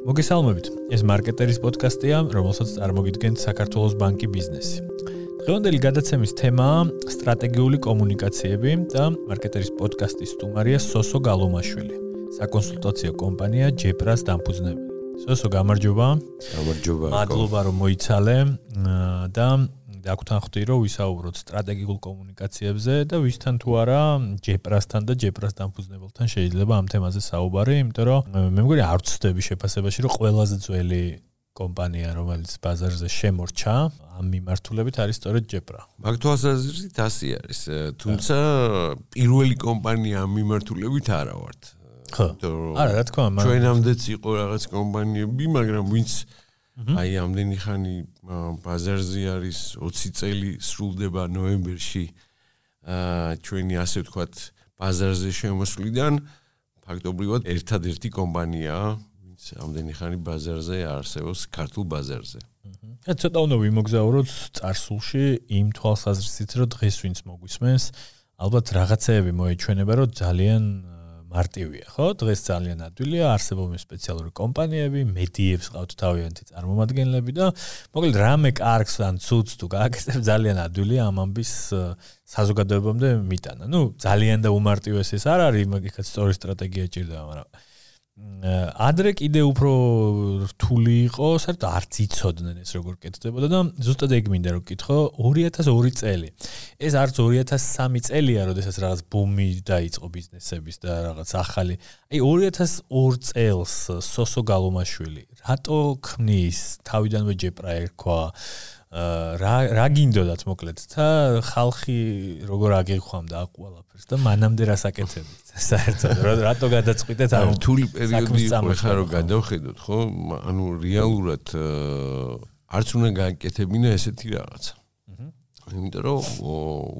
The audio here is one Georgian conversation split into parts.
მოგესალმებით. ეს მარკეტერის პოდკასტია, რომელსაც წარმოგიდგენთ საქართველოს ბანკი ბიზნესი. დღევანდელი გადაცემის თემაა სტრატეგიული კომუნიკაციები და მარკეტერის პოდკასტის სტუმარია სოსო გალომაშვილი, საკონსულტაციო კომპანია ჯეპრას დამფუძნებელი. სოსო, გამარჯობა. გამარჯობა. მადლობა რომ მოიცალე და დაგვთანხმდი რომ ვისაუბროთ სტრატეგიულ კომუნიკაციებზე და ვისთან თუ არა ჯეპრასთან და ჯეპრას დამფუძნებელთან შეიძლება ამ თემაზე საუბარი, იმიტომ რომ მე მგონი არ ვწდები შეფასებაში რომ ყველაზე ძველი კომპანია რომელიც ბაზარზე შემორჩა ამ მიმართულებით არის სწორედ ჯეპრა. მაგ თვალსაზრისით ასე არის, თუმცა პირველი კომპანია ამ მიმართულებით არა ვართ. ხო. არა, რა თქმა უნდა. ჩვენამდეც იყო რაღაც კომპანიები, მაგრამ ვინც აი ამდენი ხანი ბაზარზე არის 20 წელი სრულდება ნოემბერში აა ჩვენი ასე ვთქვათ ბაზარზე შემოსვლიდან. ფაქტობრივად ერთადერთი კომპანიაა ვინც ამდენი ხანი ბაზარზე არსებობს ქართულ ბაზარზე. აა ცოტა უნდა ვიმოგზაუროთ წარსულში იმ თვალსაზრისით რომ დღეს ვინც მოგვისმენს ალბათ რაღაცეები მოეჩვენება რომ ძალიან მარტივია, ხო? დღეს ძალიან ადვილია, არსებობენ სპეციალური კომპანიები, მედიებს ყავთ თავიანთი წარმომადგენლები და მოკლედ რამე კარგს ან ცუდს თუ გააკეთებ ძალიან ადვილია ამ ამბის საზოგადოებამდე მიტანა. ნუ ძალიან და უმარტივესი ეს არ არის, მაგიქაც სწორი სტრატეგია ჭირდება, მაგრამ ადრე კიდე უფრო რთული იყო, საერთოდ არც იცოდნენ ეს როგორ კეთდებოდა და ზუსტად ეგ მინდა რომ კითხო 2002 წელი. ეს არც 2003 წელია, როდესაც რაღაც ბუმი დაიწყო ბიზნესების და რაღაც ახალი. აი 2002 წელს სოსო გალომაშვილი რატო ქმნის თავიდანვე ჯეპრა ერქვა რა რა გინდოდათ მოკლედ? და ხალხი როგორ აგიხვამდა ყველაფერს და მანამდე რასაკეთებდით საერთოდ რატო გადაწყვიტეთ ამ რთული პერიოდი იყო ხა რომ გადავხედოთ ხო? ანუ რეალურად არც უნდა გააკეთებინა ესეთი რაღაცა. იმიტომ რომ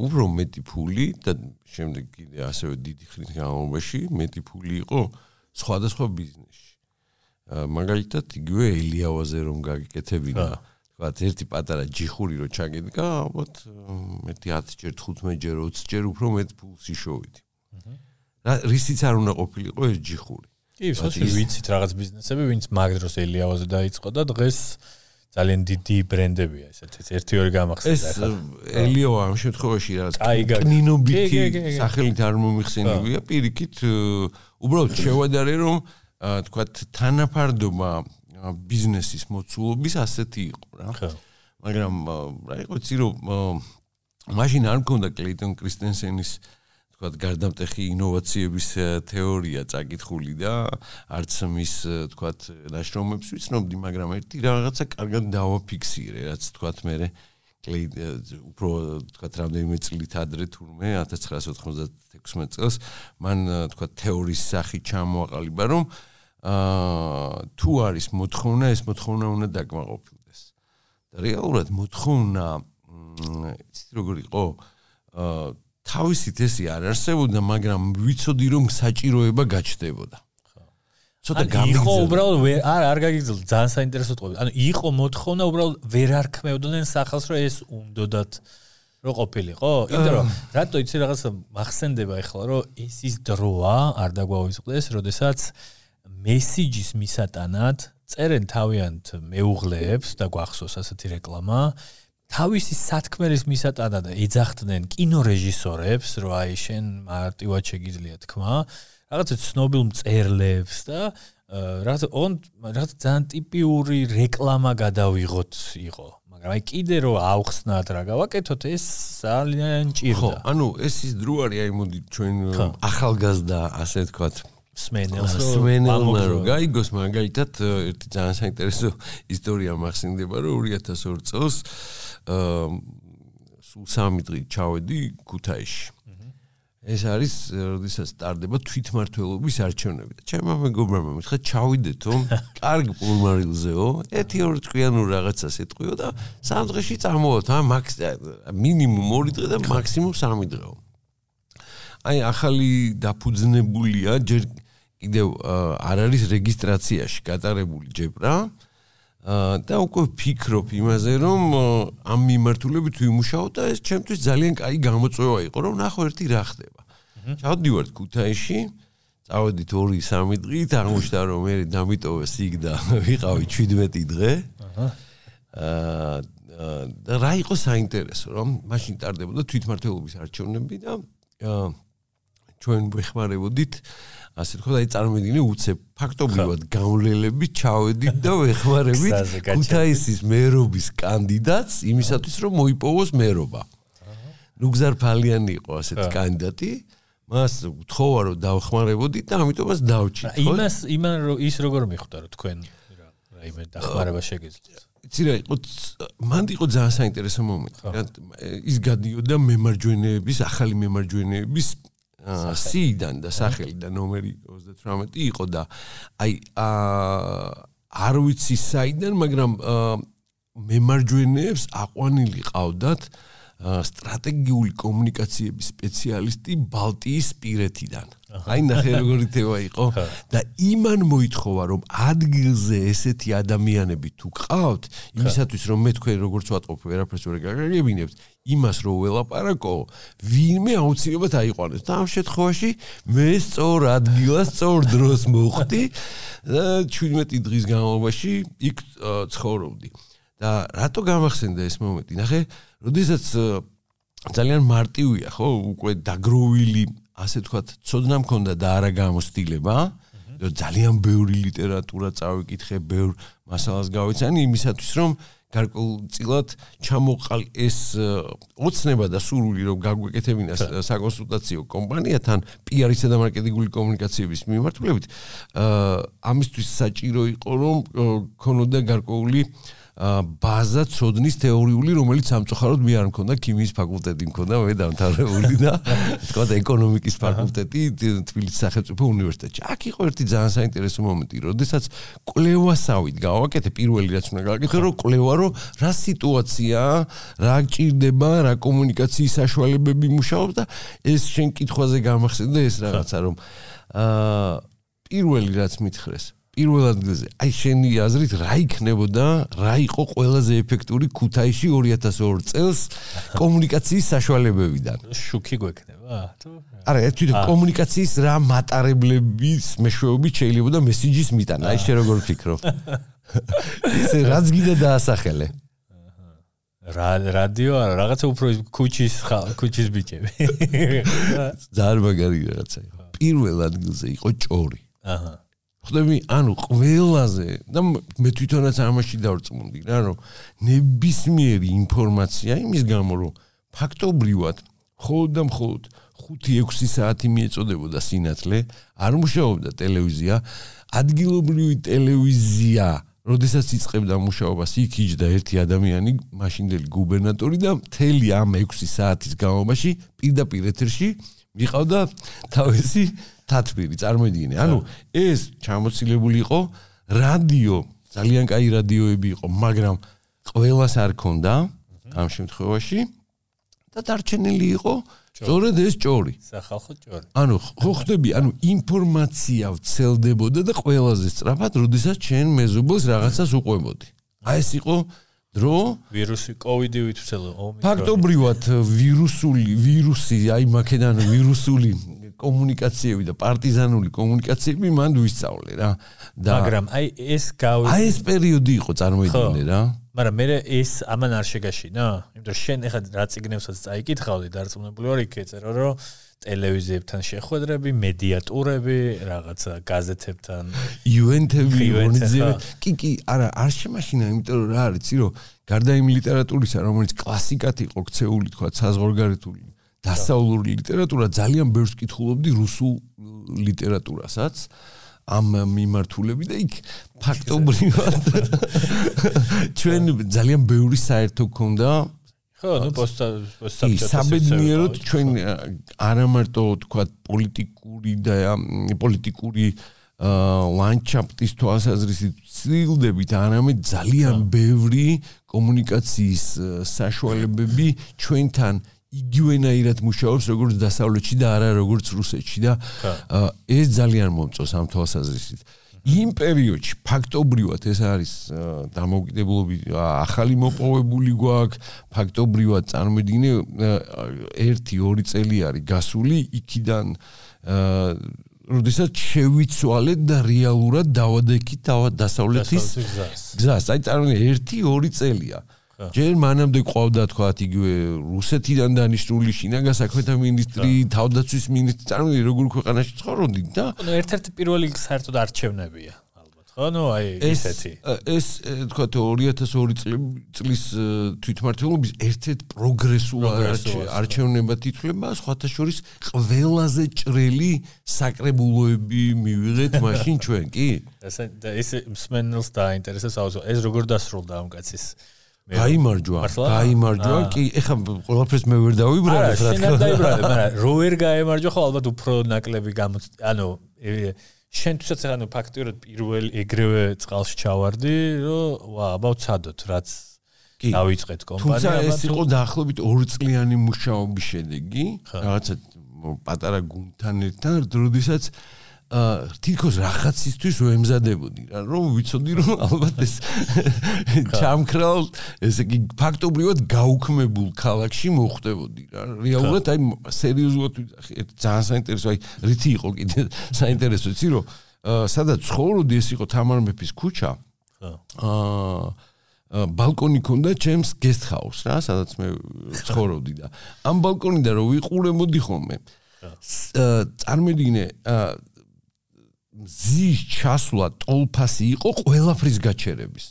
უფრო მეტი ფული და შემდეგ კიდე ასევე დიდი ხნის განმავლობაში მეტი ფული იყო სხვადასხვა ბიზნესში. მაგალითად იგივე ელიავაზე რომ გააკეთებინა ვთქვათ, ერთი პატარა ჯიხური რო ჩაგედგა, ალბათ მეტი 10 ჯერ 15 ჯერ 20 ჯერ უფრო მეტ ფულს იშოვიდი. რა რისიც არ უნდა ყოფილიყო ეს ჯიხური. კი, სოციალ ვიცით რაღაც ბიზნესები, ვინც მაგ დროს ელიავაზე დაიწყო და დღეს ძალიან დიდი ბრენდებია ესეთ ერთი ორი გამახსენდა ეს ელიო ამ შემთხვევაში რაღაც კნინობითი სახელით არ მომიხსენებია. პირიქით უბრალოდ შევადარე რომ თქვათ თანაფარდობა ბიზნესის მოცულობის ასეთი იყო რა. ხო. მაგრამ რა იყო ცი რომ მაშინ არ მქონდა კლეიტონ კრისტენსენის თქვათ გარდამტეხი ინოვაციების თეორია წაკითხული და არც მის თქვათ ნაშრომებს ვიცნობდი, მაგრამ ერთი რაღაცა კარგად დავაფიქსირე, რაც თქვათ მე კლეიტ უფრო თქვათ რამდენიმე წლით ადრე თურმე 1996 წელს მან თქვათ თეორიის სახით ჩამოაყალიბა რომ აა თუ არის მოთხოვნა, ეს მოთხოვნა უნდა დაკმაყოფილდეს. და რეალურად მოთხოვნა იცით როგორ იყო? აა თავისით ესე არ არსებობდა, მაგრამ ვიცოდი რომ საჭიროება გაჩნდებოდა. ცოტა გამიგზა. იყო უბრალოდ არ არ გაგიგზავნა, ძალიან საინტერესო თქო. ანუ იყო მოთხოვნა, უბრალოდ ვერ არქმევდნენ სახალს, რომ ეს უნდათ რო ყოფილიყო? იმიტომ რომ რატო იცი რაღაცა მახსენდება ახლა, რომ ეს ის დროა, არ დაგვაუწყდეს, როდესაც მესიჯის მისატანად წერენ თავიანთ მეუღლეებს და გვახსოვს ასეთი რეკლამა. თავისი სათქმელის მისატანად ეძახდნენ კინორეჟისორებს რომ აი შენ მარტივად შეგიძლია თქვა რაღაცა ცნობილ მწერლებს და რაღაც on რაღაც ძალიან ტიპიური რეკლამა გადავიღოთ იყო. მაგრამ აი კიდე რომ აუხსნათ რა გავაკეთოთ ეს ძალიან ჭირდა. ხო ანუ ეს ის დრო არის აი მოდი ჩვენ ახალგაზრდა ასე თქვათ სმენელს. სმენელმა რო გაიგოს მაგალითად ერთი ძალიან საინტერესო ისტორია მახსენდება რომ 2002 წელს აა სულ სამი დღე ჩავედი ქუთაისში. ეს არის როდესაც სტარდება თვითმართველობის არჩევნები. და ჩემმა მეგობრებმა მითხრა ჩავიდეთო კარგ პულმარილზეო ერთი ორი წვიანი რაღაცას ეთყვიო და სამ დღეში წამოვოთ ა მაქს მინიმუმ ორი დღე და მაქსიმუმ სამი დღეო აი ახალი დაფუძნებულია ჯერ კიდევ არ არის რეგისტრაციაში გატარებული ჯეპრა და უკვე ფიქრობ იმაზე რომ ამ მიმართულებით ვიმუშაო და ეს ჩემთვის ძალიან კაი გამოწვევა იყო რომ ნახო ერთი რა ხდება. ჩავდივართ ქუთაისში წავედით 2-3 დღით, აღმოჩნდა რომ მე დამიტოვეს იქ და ვიყავი 17 დღე. აა და რა იყო საინტერესო რომ მაშინ ტარდებოდა თვითმართველობის არჩევნები და ჩვენ ვეხმარებოდით ასე თქვა აი წარმოიდგინე უცებ ფაქტობრივად გავლელები ჩავედით და ვეხმარებით ქუთაისის მერობის კანდიდატს იმისათვის რომ მოიპოვოს მერობა. ნუგზარ ფალიანი იყო ასეთი კანდიდატი. მას თხოვა რომ დავხმარებოდით და ამიტომაც დავჭით. იმას იმან ის როგორ მიხვდა რომ თქვენ რაიმე დახმარება შეგეძლოთ. იცი რა იყო მანდ იყო ძალიან საინტერესო მომენტი. ის გადიოდა მემარჯვენეების, ახალი მემარჯვენეების სიდან და სახელი და ნომერი 38 იყო და აი არ ვიცი საიდან, მაგრამ მემარჯვენეებს აყვანილი ყავდათ სტრატეგიული კომუნიკაციების სპეციალისტი ბალტიის პირეთიდან. აი ნახე როგორი თემა იყო და იმან მოითხოვა რომ ადგილზე ესეთი ადამიანები თუ ყავთ, იმისათვის რომ მე თქვენ როგორც ვატყობ ვერაფერს ვერ გაგაგებინებთ, იმას რო ველაპარაკო, ვინმე აუცილებლად აიყვანოს. და ამ შემთხვევაში მე სწორ ადგილას, სწორ დროს მოხვდი და 17 დღის განმავლობაში იქ ცხოვრობდი. და რატო გამახსენდა ეს მომენტი? ნახე, როდესაც ძალიან მარტივია, ხო, უკვე დაგროვილი, ასე თქვათ, ცოდნა მქონდა და არა გამოსtildeება, ძალიან ბევრი ლიტერატურა წავიკითხე, ბევრ მასალას გავიცანი იმისათვის, რომ გარკვეულწილად ჩამოყალ ეს ოცნება და სურვილი რომ გაგვეკეთებინა საკონსულტაციო კომპანიათან PR-ისა და მარკეტინგული კომუნიკაციების მიმართულებით აა ამისთვის საჭირო იყო რომ ქონოდა გარკვეული აა ბაზა ცოდნის თეორიული, რომელიც სამწუხაროდ მე არ მქონდა ქიმიის ფაკულტეტი მქონდა, მე დამთავრებული და თქვა ეკონომიკის ფაკულტეტი თბილისის სახელმწიფო უნივერსიტეტში. აქ იყო ერთი ძალიან საინტერესო მომენტი, როდესაც კვლევასავით გავაკეთე პირველი რაც უნდა გავაკეთე, რომ კვლევა რომ რა სიტუაციაა, რა გჭირდება, რა კომუნიკაციის საშუალებები მუშაობს და ეს შენ კითხვაზე გამახსენდა ეს რაღაცა რომ აა პირველი რაც მითხრეს პირველ ადგილზე. აი შენი აზრით რა იქნებოდა, რა იყო ყველაზე ეფექტური ქუთაისში 2002 წელს კომუნიკაციის საშუალებებიდან? შუქი გვექნება? თუ არა, ეს თვითონ კომუნიკაციის რა მატარებლების მეშვეობით შეიძლება და მესიჯის მიტანა. აი შე როგორ ფიქრობ? ეს რაც გიდა დაასახელე. რა რადიო არა, რაღაცა უფრო ქუჩის ქუჩის ბიჭები. ძალიან მაგარი რაღაცა პირველ ადგილზე იყო ჭორი. აჰა. ხდები ანუ ყველაზე და მე თვითონაც ამაში დავწმუნდი რა რომ ნებისმიერი ინფორმაცია იმის გამო რომ ფაქტობრივად მხოლოდ და მხოლოდ 5-6 საათი მიეწოდებოდა სინათლე არ მუშაობდა ტელევიზია. ადგილობრივი ტელევიზია როდესაც იწყებდა მუშაობას იქ იჯდა ერთი ადამიანი მაშინდელი გუბერნატორი და მთელი ამ 6 საათის განმავლობაში პირდაპირ ეთერში მიყავდა თავისი თათბირი წარმოიდგინე. ანუ ეს ჩამოცილებული იყო რადიო ძალიან კაი რადიოები იყო მაგრამ ყველას არ ქონდა ამ შემთხვევაში. და დარჩენილი იყო სწორედ ეს ჭორი. სახალხო ჭორი. ანუ ხო ხდები ანუ ინფორმაცია ვცელდებოდა და ყველაზე სწრაფად როდესაც ჩვენ მეზობელს რაღაცას უყვებოდი. აი ეს იყო დრო ვირუსი კოვიდი ვითვლელო ომიკრონი ფაქტობრივად ვირუსული ვირუსი აი მაქედან ვირუსული კომუნიკაციები და პარტიზანული კომუნიკაციები მან ვისწავლე რა. და მაგრამ აი ეს გავი აი ეს პერიოდი იყო წარმოიდგინე რა. მაგრამ მე ეს ამან არ შეგაშინა. იმიტომ შენ ახლა რა ციგნებსაც წაიკითხავდი დარწმუნებული ვარ იქ ეწერო რომ ტელევიზიებთან შეხვედრები, მედიატურები, რაღაცა გაზეთებთან, ივენთები, ორგანიზაციები. კი, კი, არა, არ შემაშინა, იმიტომ რომ რა არის, ცირო, გარდა იმ ლიტერატურისა, რომელიც კლასიკად იყო ქცეული, თქვა, საზღვარგარეთული დასავლური ლიტერატურა ძალიან ბევრს კითხულობდი რუსულ ლიტერატურასაც ამ მიმართულები და იქ ფაქტობრივად ჩვენ ძალიან ბევრი საერთო ქონდა ხო ნუ პოსტა პოსტა საბედნიეროდ ჩვენ არამარტო თქვა პოლიტიკური და პოლიტიკური ლანდშაფტის თვალსაზრისით ცდილდებით არამედ ძალიან ბევრი კომუნიკაციის საშუალებები ჩვენთან იგივენაირად მუშაობს როგორც დასავლეთში და არა როგორც რუსეთში და ეს ძალიან მომწონს ამ თვალსაზრისით. იმ პერიოდში ფაქტობრივად ეს არის დამოუკიდებლობი ახალი მოპოვებული გვაქვს ფაქტობრივად წარმოიდგინე 1-2 წელი არის გასული იქიდან როდესაც შევიცვალეთ და რეალურად დავადექით დასავლეთის გზას. აი წარმოიდგინე 1-2 წელია. ჯერ მანამდე ყავდა თქვა იგივე რუსეთიდან დანიშნული შინაგან საქმეთა მინისტრი, თავდაცვის მინისტრი, წარმოიდგინე როგორ ქვეყანაში ცხოვრობდი და ნუ ერთ-ერთი პირველი საერთოდ არჩევნებია. ხო? ნუ აი ისეთი. ეს თქვა 2002 წლის თვითმართველობის ერთ-ერთ პროგრესულ არჩევნებად ითვლება სხვათა შორის ყველაზე ჭრელი საკრებულოები მივიღეთ მაშინ ჩვენ კი? ეს ეს მსმენელს დაინტერესებს აუზო ეს როგორ დასრულდა ამ კაცის გაიმარჯვა გაიმარჯვა. კი ეხლა ყველაფერს მე ვერ დავიბრალე რა თქმა უნდა არა შენ დაიბრალე მაგრამ რო ვერ გაემარჯვა ხო ალბათ უფრო ნაკლები გამო ანუ შენთვისაც ახლა ნუ ფაქტიურად პირველ ეგრევე წყალში ჩავარდი, რომ ვა, აბა ვცადოთ, რაც დავიწყეთ კომპანია. თუმცა ეს იყო დაახლოებით 2 წლიანი მუშაობის შედეგი, რაღაცა პატარა გუნდთან ერთად, როდესაც თითქოს რაღაცისთვის ვემზადებოდი რა. რომ ვიცოდი რომ ალბათ ეს ჩამქრალ ესე იგი ფაქტობრივად გაუქმებულ ქალაქში მოხდებოდი რა. რეალურად აი სერიოზულად ვიძახი ძალიან საინტერესო აი რითი იყო კიდე საინტერესო იცი რომ სადაც ცხოვრობდი ეს იყო თამარ მეფის ქუჩა აა ბალკონი ქონდა ჩემს guest house რა სადაც მე ცხოვრობდი და. ამ ბალკონიდან რომ ვიყურებოდი ხოლმე წარმედგინე აა მზის ჩასვლა ტოლფასი იყო ყველაფრის გაჩერების.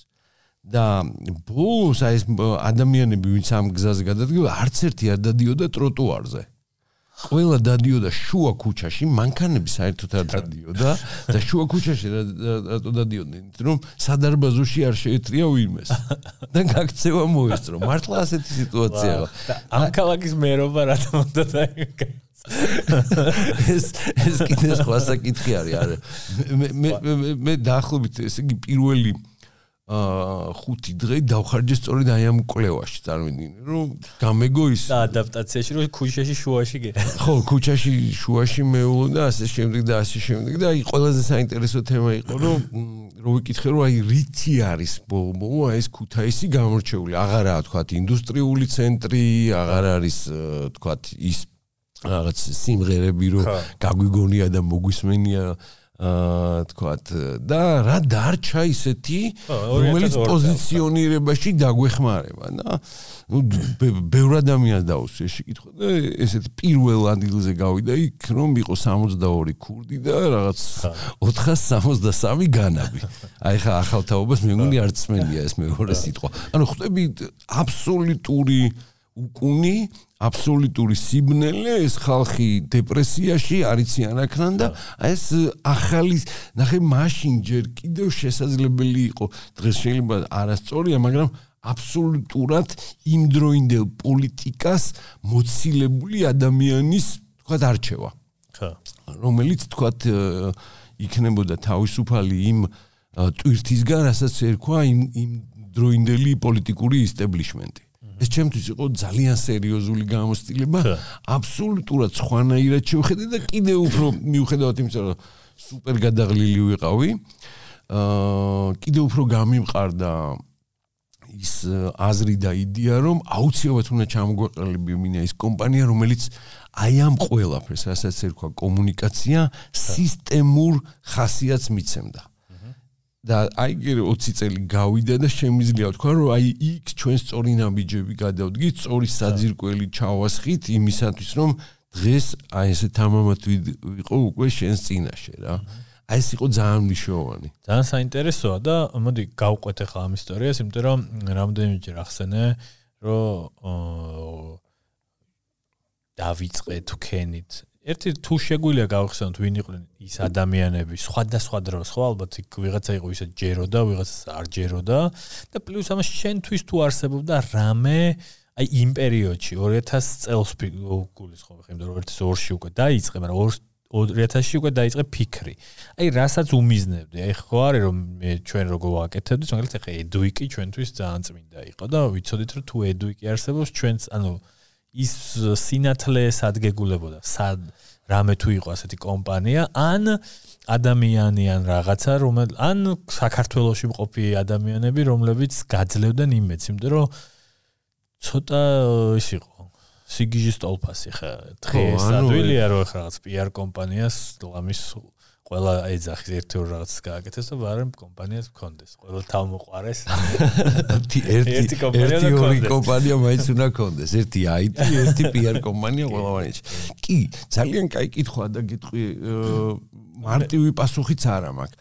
და ბოლოს აი ეს ადამიანები ვინც ამ გზაზე გადადგა არც ერთი არ დადიოდა ტროტუარზე. ყველა დადიოდა შუა ქუჩაში მანქანები საერთოდ არ დადიოდა და შუა ქუჩაში რატო დადიოდნენ? რომ სადარბაზოში არ შეეტრია ვინმეს. და გაქცევა მოესწრო. მართლა ასეთი სიტუაციაა ამ ქალაქის მერობა რა თქმა უნდა და ეს ეს კიდე სხვა საკითხი არის არა. მე მე მე დაახლოებით ესე იგი პირველი აა ხუთი დღე დავხარჯე სწორედ აი ამ კვლევაში წარმოიდგინე რომ გამეგო ის ადაპტაციაში რომ ქუჩაში შუაში გე. ხო ქუჩაში შუაში მეულო და ასე შემდეგ და ასე შემდეგ და აი ყველაზე საინტერესო თემა იყო რომ რო ვიკითხე რომ აი რითი არის ბოლო აი ეს ქუთაისი გამორჩეული. აღარაა თქვა ინდუსტრიული ცენტრი აღარ არის თქვა ის რაღაც სიმღერები რო გაგვიგონია და მოგვისმენია აა თქვათ და რა დარჩა ისეთი რომელიც პოზიციონირებაში დაგვეხმარება და ნუ ბევრ ადამიანს დაუსვე შეკითხვა. და ესეთი პირველ ადგილზე გავიდა იქ რომ იყო 62 ქურდი და რაღაც 463 განაბი. აი ხა ახალთაობას მე მგონი არც მენია ეს მეორე სიტყვა. ანუ ხვდები აბსოლუტური უკუნი აბსოლუტური სიბნელე ეს ხალხი დეპრესიაში არიციან აქნან და ეს ახალი ნახე მაშინ ჯერ კიდევ შესაძლებელი იყო დღეს შეიძლება არასწორია მაგრამ აბსოლუტურად იმდროინდელ პოლიტიკას მოცილებული ადამიანის თქვა დარჩევა. ხო რომელიც თქვა იქნებოდა თავისუფალი იმ ტვირთისგან რასაც ერქვა იმ იმ დროინდელი პოლიტიკური ისტაბლიშმენტი ეს ჩემთვის იყო ძალიან სერიოზული გამოცდილება. აბსოლუტურად სხვანაირად შევხედე და კიდე უფრო მიუხედავად იმისა, რომ სუპერ გადაღლილი ვიყავი, აა კიდე უფრო გამიმყარდა ის აზრი და იდეა, რომ აუცილებლად უნდა ჩამოგვეყალიბებინა ის კომპანია, რომელიც აი ამ ყველაფერს, რასაც ერქვა კომუნიკაცია, სისტემურ ხასიათს მიცემდა. და აი 20 წელი გავიდა და შემიძლია თქვა რომ აი იქ ჩვენ სწორი ნაბიჯები გადავდგით, სწორი საძირკველი ჩავასხით იმისათვის რომ დღეს აი ესე თამამად ვიყო უკვე შენს წინაშე რა. აი ეს იყო ძალიან მნიშვნელოვანი. ძალიან საინტერესოა და მოდი გავყვეთ ახლა ამ ისტორიას, იმიტომ რომ რამდენიმეჯერ ახსენე, რომ დავიწყე თუ ქენით ერთი თუ შეგვიძლია გავხსენოთ ვინ იყვნენ ის ადამიანები სხვადასხვა დროს ხო ალბათ იქ ვიღაცა იყო ისე ჯეროდა ვიღაცა არ ჯეროდა და პლუს ამას შენთვის თუ არსებობდა რამე აი იმ პერიოდში 2000 წელს გულის ხო ხემ 2002-ში უკვე დაიწყე მაგრამ 2000-ში უკვე დაიწყე ფიქრი. აი რასაც უმიზნებდი აი ხო არის რომ ჩვენ როგორ ვაკეთებდით მაგალითად ხე ედუიკი ჩვენთვის ძალიან წმინდა იყო და ვიცოდით რომ თუ ედუიკი არსებობს ჩვენც ანუ ის სინათლე სადგეგულებოდა. სად რამე თუ იყო ასეთი კომპანია ან ადამიანი ან რაღაცა რომელ ან საქართველოსში მყოფი ადამიანები რომლებიც გაძლევდნენ იმედს იმიტომ რომ ცოტა ის იყო. სიგიჟის ტოლფასი ხა დღეს ადვილია რომ ხა რაღაც PR კომპანიას ლამის ყველა ეძახის ერთი ორ რაღაცას გააკეთეს და ვარემ კომპანიას მქონდეს. ყველა თავმოყარეს. ერთი ერთი ორი კომპანია მაინც უნდა მქონდეს. ერთი IT, ერთი PR კომპანია ყველა მაინც. კი, ძალიან კაი კითხვა და გეტყვი მარტივი პასუხიც არა მაქვს.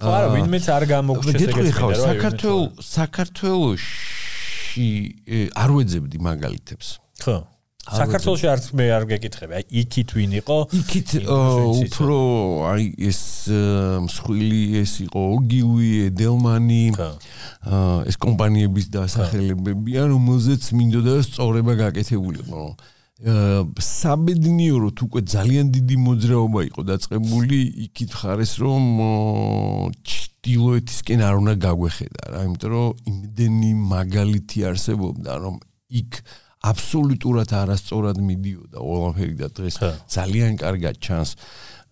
ხო, არა, ვინმეც არ გამოგჩეს ეგეთი ხო, საქართველოს საქართველოსში არ ვეძებდი მაგალითებს. ხო. საქართველოს არც მე არ გეკითხები. აი იქით ვინ იყო? იქით უფრო აი ეს მსხვილი ეს იყო ოგივი, ედელმანი. აა ეს კომპანიების დასახელებებია, რომელზეც მინდოდა სწორება გაკეთებულიყო. აა საბედნიეროდ უკვე ძალიან დიდი მოძრაობა იყო დაწყებული იქით ხარეს რომ ჭtildeოეთისკენ არ უნდა გაგვეხედა რა, იმიტომ რომ იმდენი მაგალითი არსებობდა რომ იქ აბსოლუტურად არასწორად მიდიოდა ყველაფერი და დღეს ძალიან კარგად ჩანს.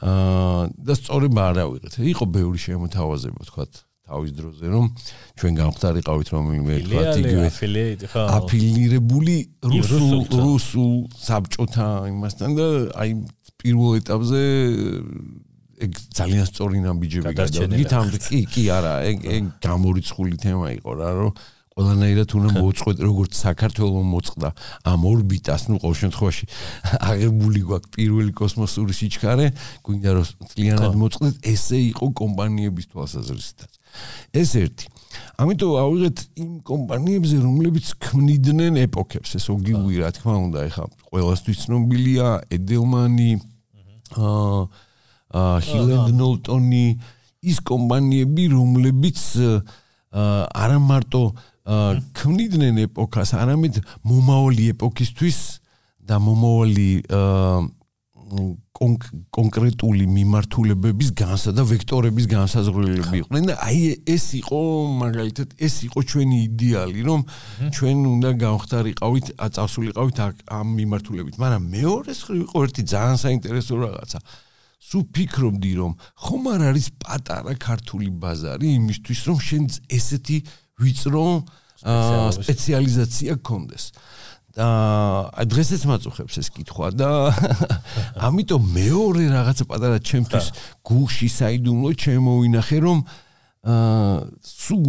აა და სწორება არ ავიღეთ. იყო ბევრი შემოთავაზება, თქვათ, თავის დროზე, რომ ჩვენ გამختارიყავით რომელიმე თქვათ იგივე აფილირებული რუსულ რუსულ საბჭოთა იმასთან და აი პირველ ეტაპზე ეგ ძალიან სწორი ნაბიჯები გადავდით. ამ კი კი არა, ეგ ეგ გამორიცხული თემა იყო რა, რომ ყველანაირად უნდა მოუწყვეთ როგორც საქართველოს მოწყდა ამ ორბიტას, ну, ყოველ შემთხვევაში აღებული გვაქვს პირველი კოსმოსური სიჩქარე, გვინდა რომ ძალიანად მოწყდეთ, ესე იყო კომპანიების თვალსაზრისითაც. ეს ერთი. ამიტომ ავიღეთ იმ კომპანიებზე, რომლებიც ქმნიდნენ ეპოქებს, ეს ოგივი რა თქმა უნდა, ეხა ყველასთვის ცნობილია ედელმანი, აა აა ჰილენდ ნოლტონი, ის კომპანიები, რომლებიც აა არა მარტო აა ქმნიდნენ ეპოქას, არამედ მომავალი ეპოქისთვის და მომავალი კონკრეტული მიმართულებების განსა და ვექტორების განსაზღვრულები იყვნენ და აი ეს იყო მაგალითად ეს იყო ჩვენი იდეალი რომ ჩვენ უნდა გავხდარიყავით აწავსულიყავით ამ მიმართულებით მაგრამ მეორე ხრივ იყო ერთი ძალიან საინტერესო რაღაცა. სუ ფიქრობდი რომ ხომ არ არის პატარა ქართული ბაზარი იმისთვის რომ შენ ესეთი ვიწრო სპეციალიზაცია გქონდეს. და დღესაც მაწუხებს ეს კითხვა და ამიტომ მეორე რაღაცა პატარა ჩემთვის გუში საიდუმლო ჩემოვინახე რომ აა სულ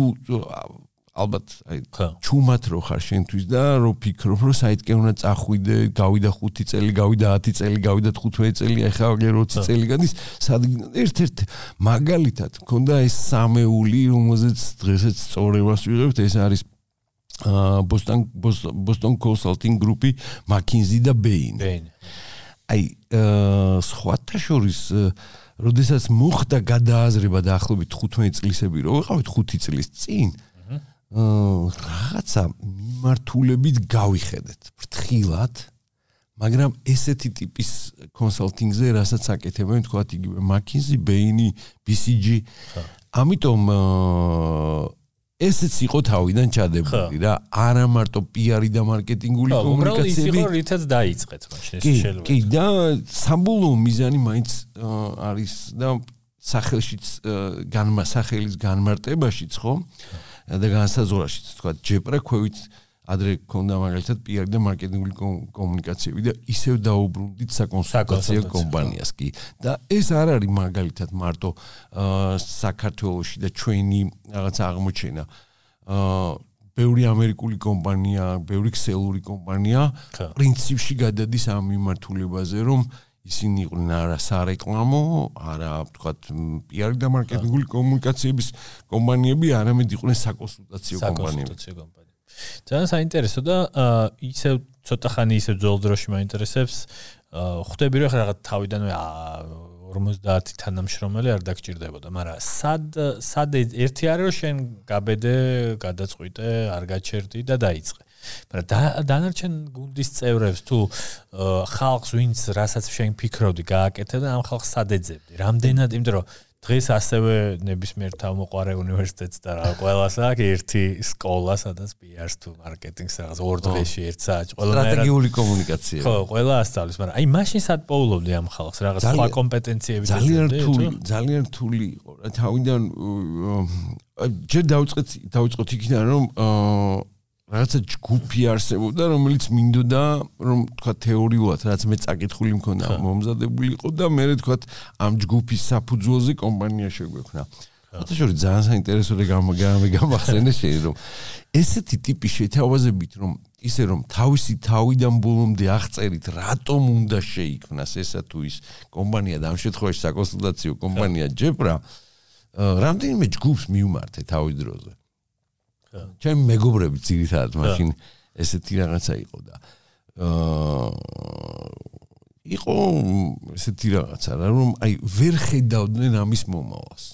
ალბათ აი ჩუმად რო ხარ შენთვის და რო ფიქრობ რომ საითკენ უნდა წახვიდე, გავიდა 5 წელი, გავიდა 10 წელი, გავიდა 15 წელი, ახლა აღარ 20 წელი გადის, საერთოდ ერთ-ერთ მაგალითად მქონდა ეს სამეული, რომელზეც დღესაც სწორებას ვიღებთ, ეს არის ბოსტონ ბოსტონ კონსალტინგ გრუპი მაკინზი და ბეინ. ბეინ. აი სხვათა შორის როდესაც მოხდა გადააზრება დაახლოებით 15 წლისები რო ვიყავით 5 წლის წინ აა რაღაცა მიმართულებით გავიხედეთ ფრთხილად მაგრამ ესეთი ტიპის კონსალტინგზე რასაც აკეთებენ თქვა იგივე მაკინზი ბეინი BCG ამიტომ აა ესეც იყო თავიდან ჩადებული რა. არა მარტო პიარი და მარკეტინგული კომუნიკაციები უბრალოდ ის იყო რითაც დაიწყეთ მაშინ შეიძლება კი და სამბოლოო მიზანი მაინც არის და სახელშიც განმასახელის განმარტებაშიც ხო და განსაზღვრაშიც თქვა ჯეპრა ქვევით ადრე ქონდა მაგალითად PR და მარკეტინგული კომუნიკაციები და ისევ დაუბრუნდით საკონსულტაციო კომპანიას კი. და ეს არ არის მაგალითად მარტო საქართველოსში და ჩვენი რაღაც აღმოჩენა. აა ბევრი ამერიკული კომპანია, ბევრი ქსელური კომპანია პრინციპში გადადის ამ მიმართულებაზე რომ ისინი იყვნენ არა სარეკლამო, არა ვთქვათ PR და მარკეტინგული კომუნიკაციების კომპანიები, არამედ იყვნენ საკონსულტაციო კომპანიები. საკონსულტაციო კომპანიები. ძალიან საინტერესო და ისე ცოტა ხანი ისე ძველ დროში მაინტერესებს ხვდები რომ რაღაც თავიდანვე 50 თანამშრომელი არ დაგჭირდებოდა, მაგრამ სად სად ერთი არის რომ შენ გაბედე, გადაწყვიტე, არ გაჩერდი და დაიწყე. მაგრამ დანარჩენ გუნდის წევრებს თუ ხალხს ვინც რასაც შენ ფიქრობდი გააკეთე და ამ ხალხს სად ეძებდი? რამდენად, იმიტომ რომ დღეს ასევე ნებისმიერ თავმოყარე უნივერსიტეტს და რა ყველას აქვს ერთი სკოლა სადაც PR-ს თუ მარკეტინგს რაღაც ორ დღეში ერთ საათი ყველა სტრატეგიული კომუნიკაცია. ხო ყველა ასწავლის მაგრამ აი მაშინ სად პოულობდი ამ ხალხს? რაღაც სხვა კომპეტენციები ძალიან რთული ძალიან რთული იყო რა თავიდან ჯერ დაუწყეთ დაუწყოთ იქიდან რომ რაღაცა ჯგუფი არსებობდა, რომელიც მინდოდა რომ თქვა თეორიულად რაც მე წაკითხული მქონდა მომზადებული იყო და მე თქვა ამ ჯგუფის საფუძველზე კომპანია შეგვექნა. ხოთა შორი ძალიან საინტერესო და გამახსენე შეი რომ ესეთი ტიპი შეთავაზებით რომ ისე რომ თავისი თავიდან ბოლომდე აღწერით რატომ უნდა შეიქმნას ესა თუ ის კომპანია და ამ შემთხვევაში საკონსულტაციო კომპანია ჯებრა რამდენიმე ჯგუფს მიუმართე თავის დროზე ჩემ მეგობრები ძირითადად მაშინ ესეთი რაღაცა იყო და აა იყო ესეთი რაღაცა რა რომ აი ვერ ხედავდნენ ამის მომავალს.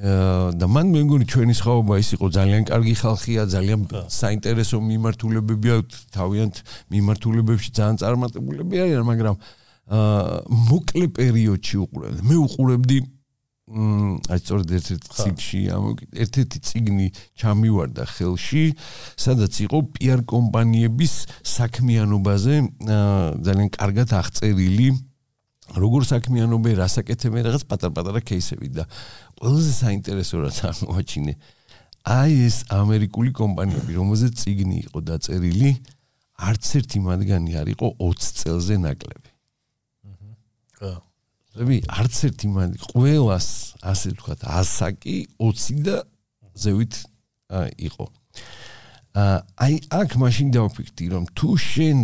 აა და მან მე მგონი ჩვენი ხაობა ის იყო ძალიან კარგი ხალხია ძალიან საინტერესო მიმართულებები აქვს თავიანთ მიმართულებებში ძალიან წარმატებულები არიან მაგრამ აა მოკლე პერიოდში უყურებდი მე უყურებდი აი სწორედ ერთ-ერთი ციგში ერთ-ერთი ციგნი ჩამივარდა ხელში, სადაც იყო PR კომპანიების საქმიანობაზე ძალიან კარგად აღწერილი როგორ საქმიანობენ, რასაკეთებენ, რაღაც პატარ-პატარა кейსები და ყველაზე საინტერესო რაც აღმოაჩინე, აი ეს ამერიკული კომპანიები, რომელზეც ციგნი იყო დაწერილი, არც ერთი მათგანი არ იყო 20 წელზე ნაკლები. აჰა. ხო. ზები არც ერთი მან ყოველას ასე ვთქვათ ასაკი 20 და ზევით იყო აი აქ მაშინ დავფიქრდი რომ თუ შენ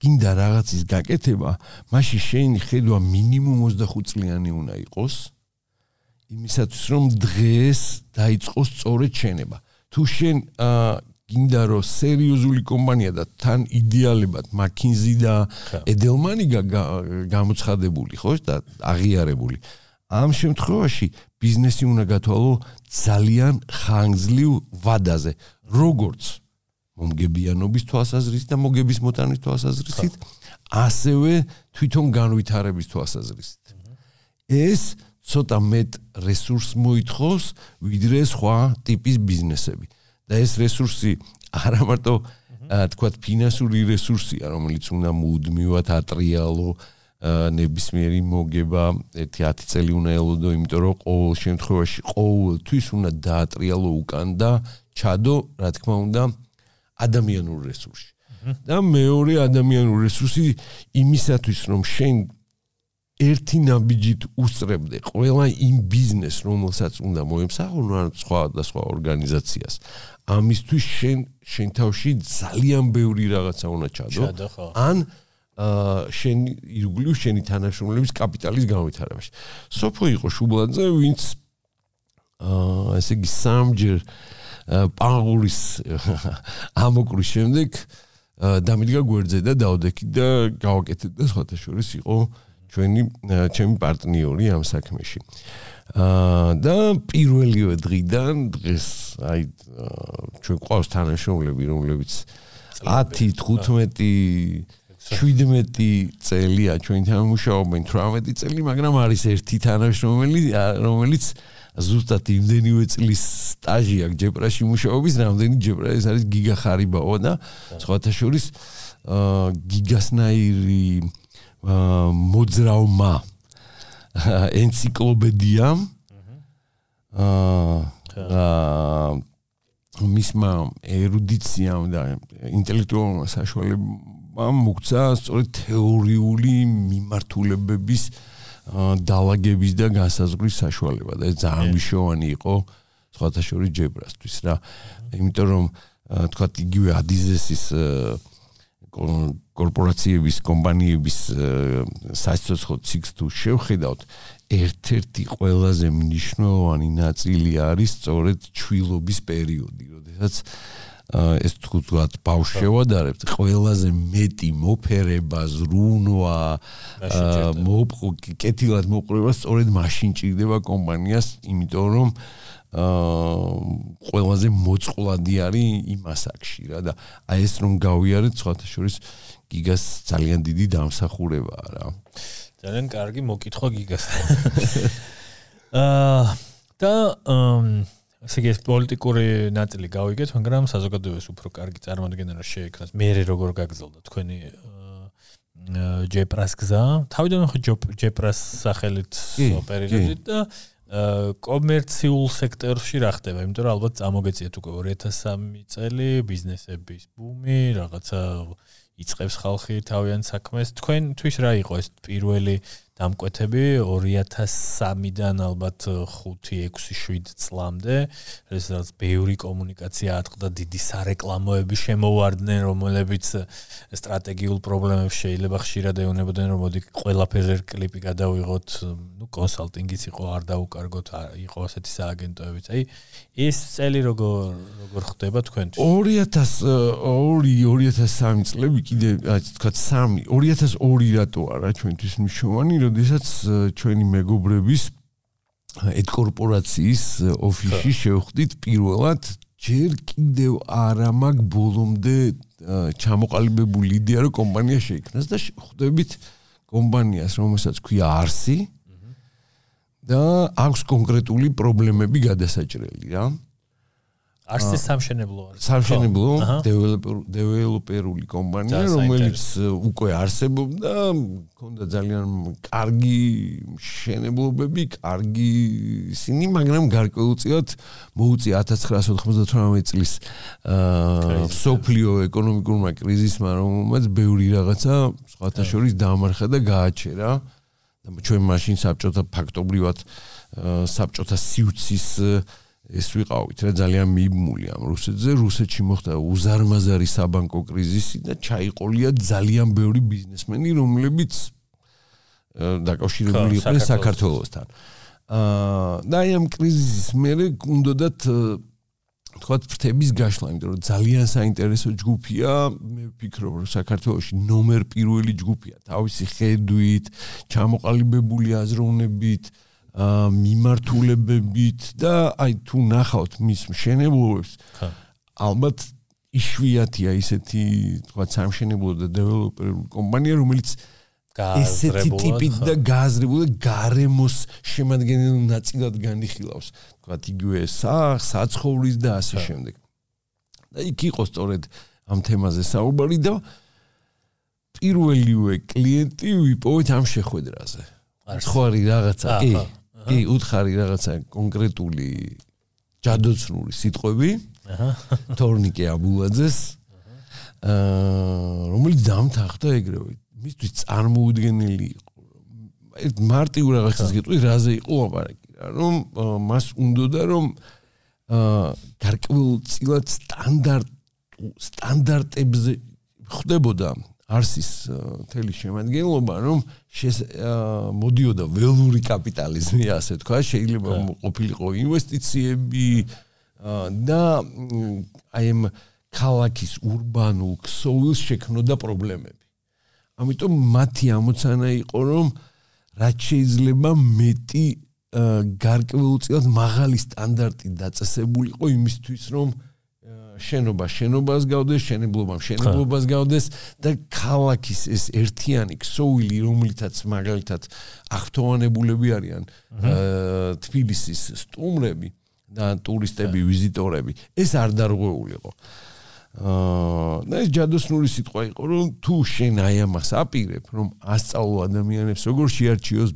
გინდა რაღაცის გაკეთება მაშინ შენი ხედვა მინიმუმ 25 წლიანი უნდა იყოს იმისათვის რომ დღეს დაიწყოს სწორედ შენება თუ შენ გინდა რომ სერიოზული კომპანია და თან იდეალებად McKinsey და Edelman-ი გამოცხადებული ხო და აღიარებული. ამ შემთხვევაში ბიზნესი უნდა გათვალო ძალიან ხანგრძლივ ვადაზე როგორც მომგებიანობის თვალსაზრისით და მოგების მოტანის თვალსაზრისით ასევე თვითონ განვითარების თვალსაზრისით. ეს ცოტა მეტ რესურს მოითხოვს ვიდრე სხვა ტიპის ბიზნესები და ეს რესურსი არა მარტო თქვათ ფინანსური რესურსია, რომელიც უნდა მუდმივად ატრიალო ნებისმიერი მოგება 1-10 წელი უნდა ელოდო, იმიტომ რომ ყოველ შემთხვევაში ყოველთვის უნდა დაატრიალო უკან და ჩადო, რა თქმა უნდა, ადამიანურ რესურსში. და მეორე ადამიანური რესურსი იმისათვის, რომ შენ ერთი ნაბიჯით უსწრებდე ყველა იმ ბიზნეს, რომელსაც უნდა მოემსახურო, ან სხვა და სხვა ორგანიზაციას. ამისთვის შენ შენ თავში ძალიან ბევრი რაღაცა უნდა ჩადო. ან აა შენ ირგვლივ შენი თანაშრომლების კაპიტალის განვითარებაში. სოფო იყო შუბლაძე, ვინც აა ესე იგი სამჯერ პანგურის ამოკრის შემდეგ დამიდგა გვერდზე და დაოდექი და გავაკეთეთ და სხვათა შორის იყო ჩვენი ჩემი პარტნიორი ამ საქმეში. აა და პირველივე დღიდან დღეს აი ჩვენ ყავს თანაშრომლები რომლებიც 10 15 17 წელია ჩვენთან მუშაობენ 18 წელი მაგრამ არის ერთი თანაშრომელი რომელიც ზუსტად იმდენივე წლის სტაჟი აქვს ჯეპრაში მუშაობის რამდენი ჯეპრა ეს არის გიგა ხარიბაო და სხვათა შორის აა გიგასნაირი აა მოძრავმა ენციკლოპედია აა მისმა ერუდიციამ და ინტელექტუალურ საშუალებამ მოგცა სწორედ თეორიული მიმართულებების დაალაგების და განსაზღვრის საშუალება და ეს ძალიან მნიშვნელოვანი იყო სხვათა შორის ჯებრასთვის რა. იმიტომ რომ თქვა იგივე ადიზესის კორპორაციების კომპანიების საცოცხლო ციკლს თუ შევხედავთ ერთ-ერთი ყველაზე მნიშვნელოვანი ნაწილი არის სწორედ ჩვილობის პერიოდი, როდესაც ეს თქვათ ბავშვებადარებთ ყველაზე მეტი მოფერება, ზრუნვა, მოპყო, კეთილად მოპყრობა სწორედ მაშინ ჭირდება კომპანიას, იმიტომ რომ აა ყველაზე მოწყვლადი არის იმ ასაკში რა და აი ეს რომ გავიარეთ სხვათა შორის გიგას ძალიან დიდი დამსახურებაა რა ძალიან კარგი მოკითხვა გიგას. აა და ასე ეს პოლიტიკური ნაწილი გავიგეთ მაგრამ საზოგადოებას უფრო კარგი წარმოადგენა რომ შეექმნას მე როგორ გაგზავნა თქვენი ჯეპრას გზა. თავიდან ხო ჯეპრას სახელით ოპერირებდით და კომერციულ სექტორში რა ხდება? იმიტომ რომ ალბათ წამოგეციათ უკვე 2003 წელი ბიზნესების ბუმი, რაღაცა იწევს ხალხი თავიანთ საქმეს. თქვენთვის რა იყო ეს პირველი დამკვეთები 2003-დან ალბათ 5-6-7 წლამდე, როდესაც ბევრი კომუნიკაცია ატყდა, დიდი სარეკლამოები შემოვარდნენ, რომლებიც სტრატეგიულ პრობლემებს შეიძლება ხშირად ეუბნებოდნენ, რომ მოდი ყველაფერზე კლიპი გადავიღოთ, ну კონსალტინგიც იყო, არ დაუკარგოთ, იყო ასეთი სააგენტოებიც. აი ეს წელი როგორ როგორ ხდება თქვენთვის? 2002-2003 წლები კიდე, აი თქვა 3, 2002 რატო არა ჩვენთვის მნიშვნელოვანი? როდესაც ჩვენი მეგობრების ეთ კორპორაციის ოფისში შევხვდით პირველად ჯერ კიდევ არა მაგ ბოლომდე ჩამოყალიბებული იდეა რომ კომპანია შეიქმნას და ხვდებით კომპანიას რომელსაც ქვია არსი და აქვს კონკრეტული პრობლემები გადასაჭრელი რა. არსი სამშენებლო არის. სამშენებლო დეველოპერ დეველოპერული კომპანია, რომელიც უკვე არსებობდა, ქონდა ძალიან კარგი შენებლობები, კარგი ისინი, მაგრამ გარკვეულწილად მოუწია 1998 წლის აა სოფლიო ეკონომიკურმა კრიზისმა, რომელმაც ბევრი რაღაცა სხვათა შორის დაამარხა და გააჩერა. და ჩვენ მაშინ საბჭოთა ფაქტობრივად საბჭოთა სიუცის ეს ვიყავით რა ძალიან მიმული ამ რუსეთზე. რუსეთში მოხდა უზარმაზარი საბანკო კრიზისი და ჩაიყოლია ძალიან ბევრი ბიზნესმენი რომლებიც დაკავშირებული იყვნენ საქართველოსთან. აა და ამ კრიზისის მერე უნდათ თქვა ფრთების გაშლა იმიტომ რომ ძალიან საინტერესო ჯგუფია. მე ვფიქრობ რომ საქართველოში ნომერ პირველი ჯგუფია. თავისი ხედვით ჩამოყალიბებული აზროვნებით აა მიმართულებებით და აი თუ ნახავთ მის მშენებლობებს ალბათ იშვიათია ისეთი თქვა სამშენებლო და დეველოპერული კომპანია რომელიც ესეთი ტიპით და გააზრებული გარემოს შემადგენელ ნაწილად განიხილავს. თქვა იგივე სახ საცხოვრის და ასე შემდეგ. და იქ იყო სწორედ ამ თემაზე საუბარი და პირველივე კლიენტი ვიპოვეთ ამ შეხვედრაზე. ხო არის რაღაცა კი კი უთხარი რაღაცა კონკრეტული ჯადოცნური სიტყვები. აჰა. თორნიკე აბულაძეს აა რომელიც დამთახდა ეგრევე. მისთვის წარმოუდგენელი იყო. ერთ მარტივ რაღაცას გეტყვი რაზე იყო აპარაკი რა. რომ მას უნდოდა რომ აა გარკვეულწილად სტანდარტ სტანდარტებზე ხდებოდა არსის მთელი შემადგენლობა რომ მოდიოდა ველური კაპიტალიზმი ასე თქვა შეიძლება ყოფილიყო ინვესტიციები და აი ამ ქალაქის урბანულ ქსოვილს შექმნოდა პრობლემები. ამიტომ მათი ამოცანა იყო რომ რაც შეიძლება მეტი გარკვეულწილად მაღალი სტანდარტი დაწესებულიყო იმისთვის რომ შენობა შენობას გავდეს, შენებლობა შენებლობას გავდეს და ქალაქის ეს ერთიანი ქსოვილი, რომლითაც მაგალითად აღფრთოვანებულები არიან თბილისის სტუმრები და ტურისტები, ვიზიტორები, ეს არ დარღვეულიყო. აა და ეს ჯადოსნური სიტყვა იყო, რომ თუ შენ აი ამას აპირებ, რომ ასწავლო ადამიანებს როგორ შეარჩიოს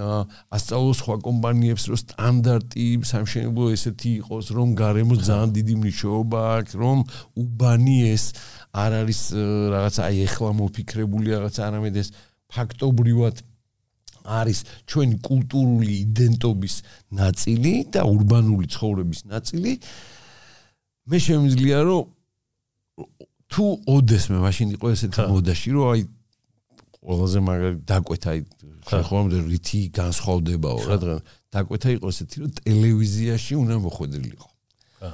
ასწავლოს სხვა კომპანიებს რომ სტანდარტი სამშენებლო ესეთი იყოს რომ გარემო ძალიან დიდი მნიშვნელობა აქვს რომ უბანი ეს არ არის რაღაც აი ეხლა მოფიქრებული რაღაც არამედ ეს ფაქტობრივად არის ჩვენი კულტურული იდენტობის ნაწილი და урბანული ცხოვრების ნაწილი. მე შემიძლია რომ თუ ოდესმე მაშინ იყო ესეთი მოდაში რომ აი ყველაზე მაგარი დაკვეთა აი ხომ რითი განსხვავდებაო რა დღე. დაკვეთა იყო ესეთი რომ ტელევიზიაში უნდა მოხვედრილიყო. ხა.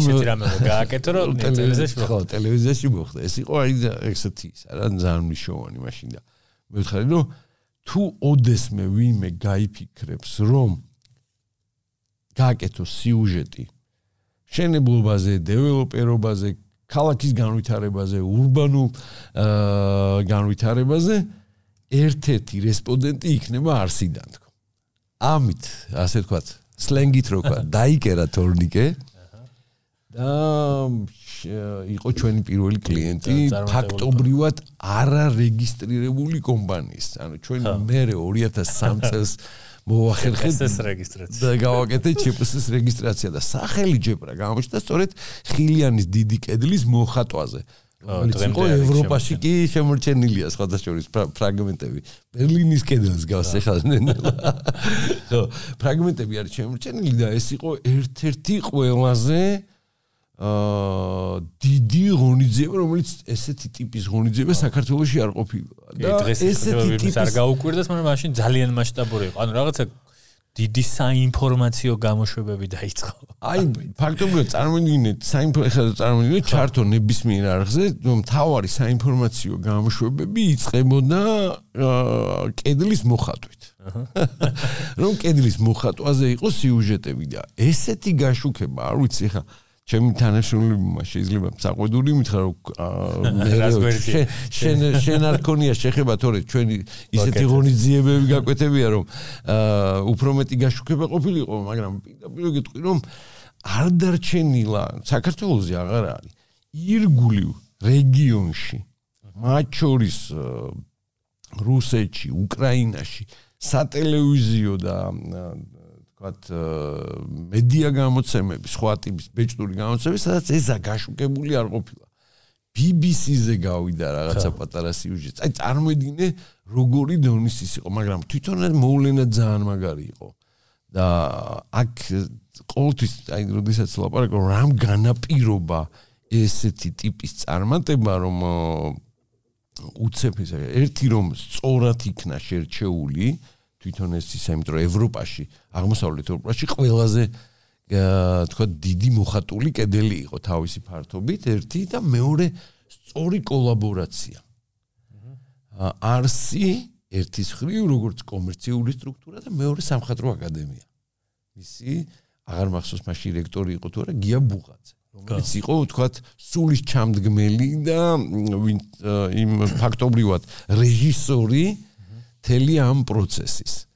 ისეთი რამე გააკეთო რომ ტელევიზიაში ხო ტელევიზიაში მოხდა ეს იყო აი ესეთი რა ძალიან მნიშვნელოვანი მაშინ და მე ვთხარი რომ თუ ოდესმე ვინმე გაიფიქრებს რომ გააკეთო სიუჟეტი შენებლობაზე დეველოპერობაზე ქალაქის განვითარებაზე урბანულ განვითარებაზე ერთ-ერთი რესპონდენტი იქნება არსიდან თქო. ამით, ასე ვთქვათ, სლენგით რო ვთქვა, დაიკერა თორნიკე. და იყო ჩვენი პირველი კლიენტი ფაქტობრივად არარეგისტრირებული კომპანიის. ანუ ჩვენ მე 2003 წელს მოახერხეთ ეს რეგისტრაცია და გავაკეთე ჩიპსის რეგისტრაცია და სახელი ჯეპრა გამოჩნდა სწორედ ხილიანის დიდი კედლის მოხატვაზე. იყო ევროპაში კი შემორჩენილია სხვადასხვა ფრაგმენტები. ბერლინის კედელს გავს ეხლა. ხო, ფრაგმენტები არის შემორჩენილი და ეს იყო ერთ-ერთი ყველაზე აა დიდი ღონისძიება, რომელიც ესეთი ტიპის ღონისძიება საქართველოში არ ყოფილა. და ესეთი ტიპის არ გაუკვირდეს, მაგრამ მაშინ ძალიან მასშტაბური იყო. ანუ რაღაცა დიდი საინფორმაციო გამოშვებები დაიწყო. აი, ფაქტობრივად წარმოვიდგინეთ, საინფორმაციო წარმოვიდგინეთ ჩარტო ნებისმიერ არხზე, რომ თავარი საინფორმაციო გამოშვებები იწყებოდა კედლის მოხატვით. რომ კედლის მოხატვაზე იყოს სიუჟეტები და ესეთი გაშუქება, არ ვიცი ხა ჩემი თანაშრომლებმა შეიძლება საყვედური მითხრა რომ შენ შენ არ ქონია შეხება თორე ჩვენი ისეთი ღონისძიებები გაკვეთებია რომ უფრო მეტი გაშუქება ყოფილიყო მაგრამ პირდაპირ გეტყვი რომ არ დარჩენილა. საქართველოსი აღარ არის ირგულივ რეგიონში მათ შორის რუსეთში უკრაინაში სატელევიზიო და ვთქვათ მედია გამოცემები, სხვა ტიპის ბეჭდური გამოცემები, სადაც ეზა გაშუქებული არ ყოფილა. BBC-ზე გავიდა რაღაცა პატარა სიუჟეტი. აი წარმოედგინე როგორი დონის ის იყო, მაგრამ თვითონაც მოვლენა ძალიან მაგარი იყო. და აქ ყოველთვის აი როდესაც ლაპარაკო რამ განაპირობა ესეთი ტიპის წარმატება, რომ უცებ ის ერთი რომ სწორად იქნა შერჩეული, თვითონ ეს ისა, იმიტომ რომ ევროპაში, აღმოსავლეთ ევროპაში ყველაზე თქვა დიდი მოხატული კედელი იყო თავისი ფართობით, ერთი და მეორე სწორი კოლაბორაცია. არსი ერთის ხრივ როგორც კომერციული სტრუქტურა და მეორე სამხატვრო აკადემია. ისი აღარ მახსოვს მაშინ რექტორი იყო თუ არა გია ბუღაძე. რომელიც იყო თქვა სულის ჩამდგმელი და იმ ფაქტობრივად რეჟისორი მთელი ამ პროცესის.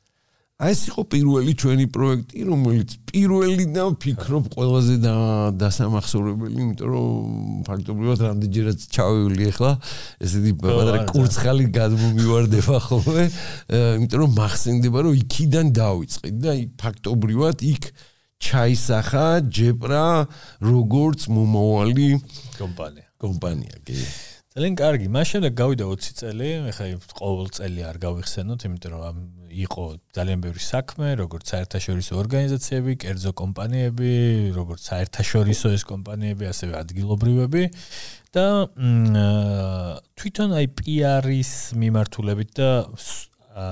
აი ეს იყო პირველი ჩვენი პროექტი, რომელიც პირველი და ვფიქრობ ყველაზე და დასამახსოვრებელი, იმიტომ რომ ფაქტობრივად რამდენჯერაც ჩავივli ახლა, ესეთი პატარა კურცხალი გადმომივარდება ხოლმე, იმიტომ რომ მახსენდება რომ იქიდან დავიწყე და ფაქტობრივად იქ ჩაისახა ჯეპრა როგორც მომავალი კომპანია. კომპანია, კი. ძალიან კარგი. მას შემდეგ გავიდა 20 წელი, ეხლა ყოველ წელი არ გავიხსენოთ, იმიტომ რომ იყო ძალიან ბევრი საქმე, როგორც საერთაშორისო ორგანიზაციები, კერძო კომპანიები, როგორც საერთაშორისო ეს კომპანიები, ასევე ადგილობრივები და თვითონ აი PR-ის მიმართულებით და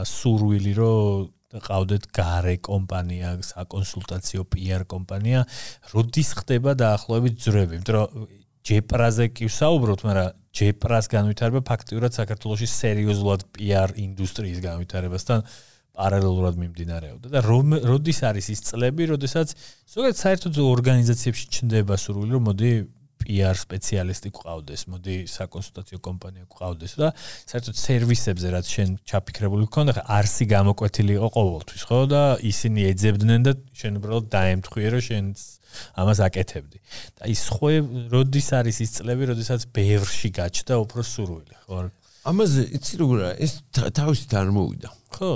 სურვილი რომ ყავდეთ gare კომპანია, საკონსულტაციო PR კომპანია, როდის ხდება დაახლოებით ძრები, იმიტომ რომ ჯეპრაზე კი ვსაუბრობთ, მაგრამ ჯეპრას განვითარება ფაქტიურად საქართველოსი სერიოზულად PR ინდუსტრიის განვითარებასთან პარალელურად მიმდინარეობდა და როდის არის ის წლები, როდესაც ზოგადად საერთოდ ორგანიზაციებში ჩნდება სურვილი, რომ მოდი PR სპეციალისტი გყავდეს, მოდი საკონსულტაციო კომპანია გყავდეს და საერთოდ სერვისებზე რაც შენ ჩაფიქრებული გქონდა, ხა არსი გამოკვეთილი იყო ყოველთვის, ხო და ისინი ეძებდნენ და შენ უბრალოდ დაემთხვიე, რომ შენ ამას აკეთებდი. და ის ხო როდის არის ის წლები, როდესაც ბევრში გაჩნდა უფრო სურვილი, ხო? ამაზე იცი როგორია, ეს თავისით არ მოვიდა. ხო.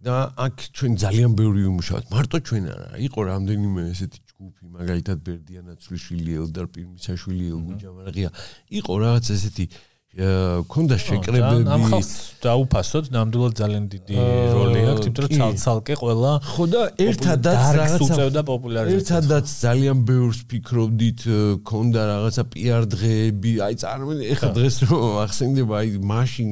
და აქ ჩვენ ძალიან ბევრი ვიმუშავეთ. მარტო ჩვენ არა, იყო რამდენიმე ესეთი ჯგუფი, მაგალითად ბერდიანაცვლიშვილი, ელდარ პირმისაშვილი, ელგუჯამარაღია. იყო რაღაც ესეთი ქონდა შეკრებები. ამ ხალხს დაუფასოთ ნამდვილად ძალიან დიდი როლი აქვს იმიტომ რომ ცალ-ცალკე ყველა ხო და ერთადაც რაღაცა უწევდა პოპულარიზაციას ერთადაც ძალიან ბევრს ფიქრობდით ქონდა რაღაცა პიარ დღეები. აი წარმოიდგინე ეხა დღეს რომ ახსენდება აი მაშინ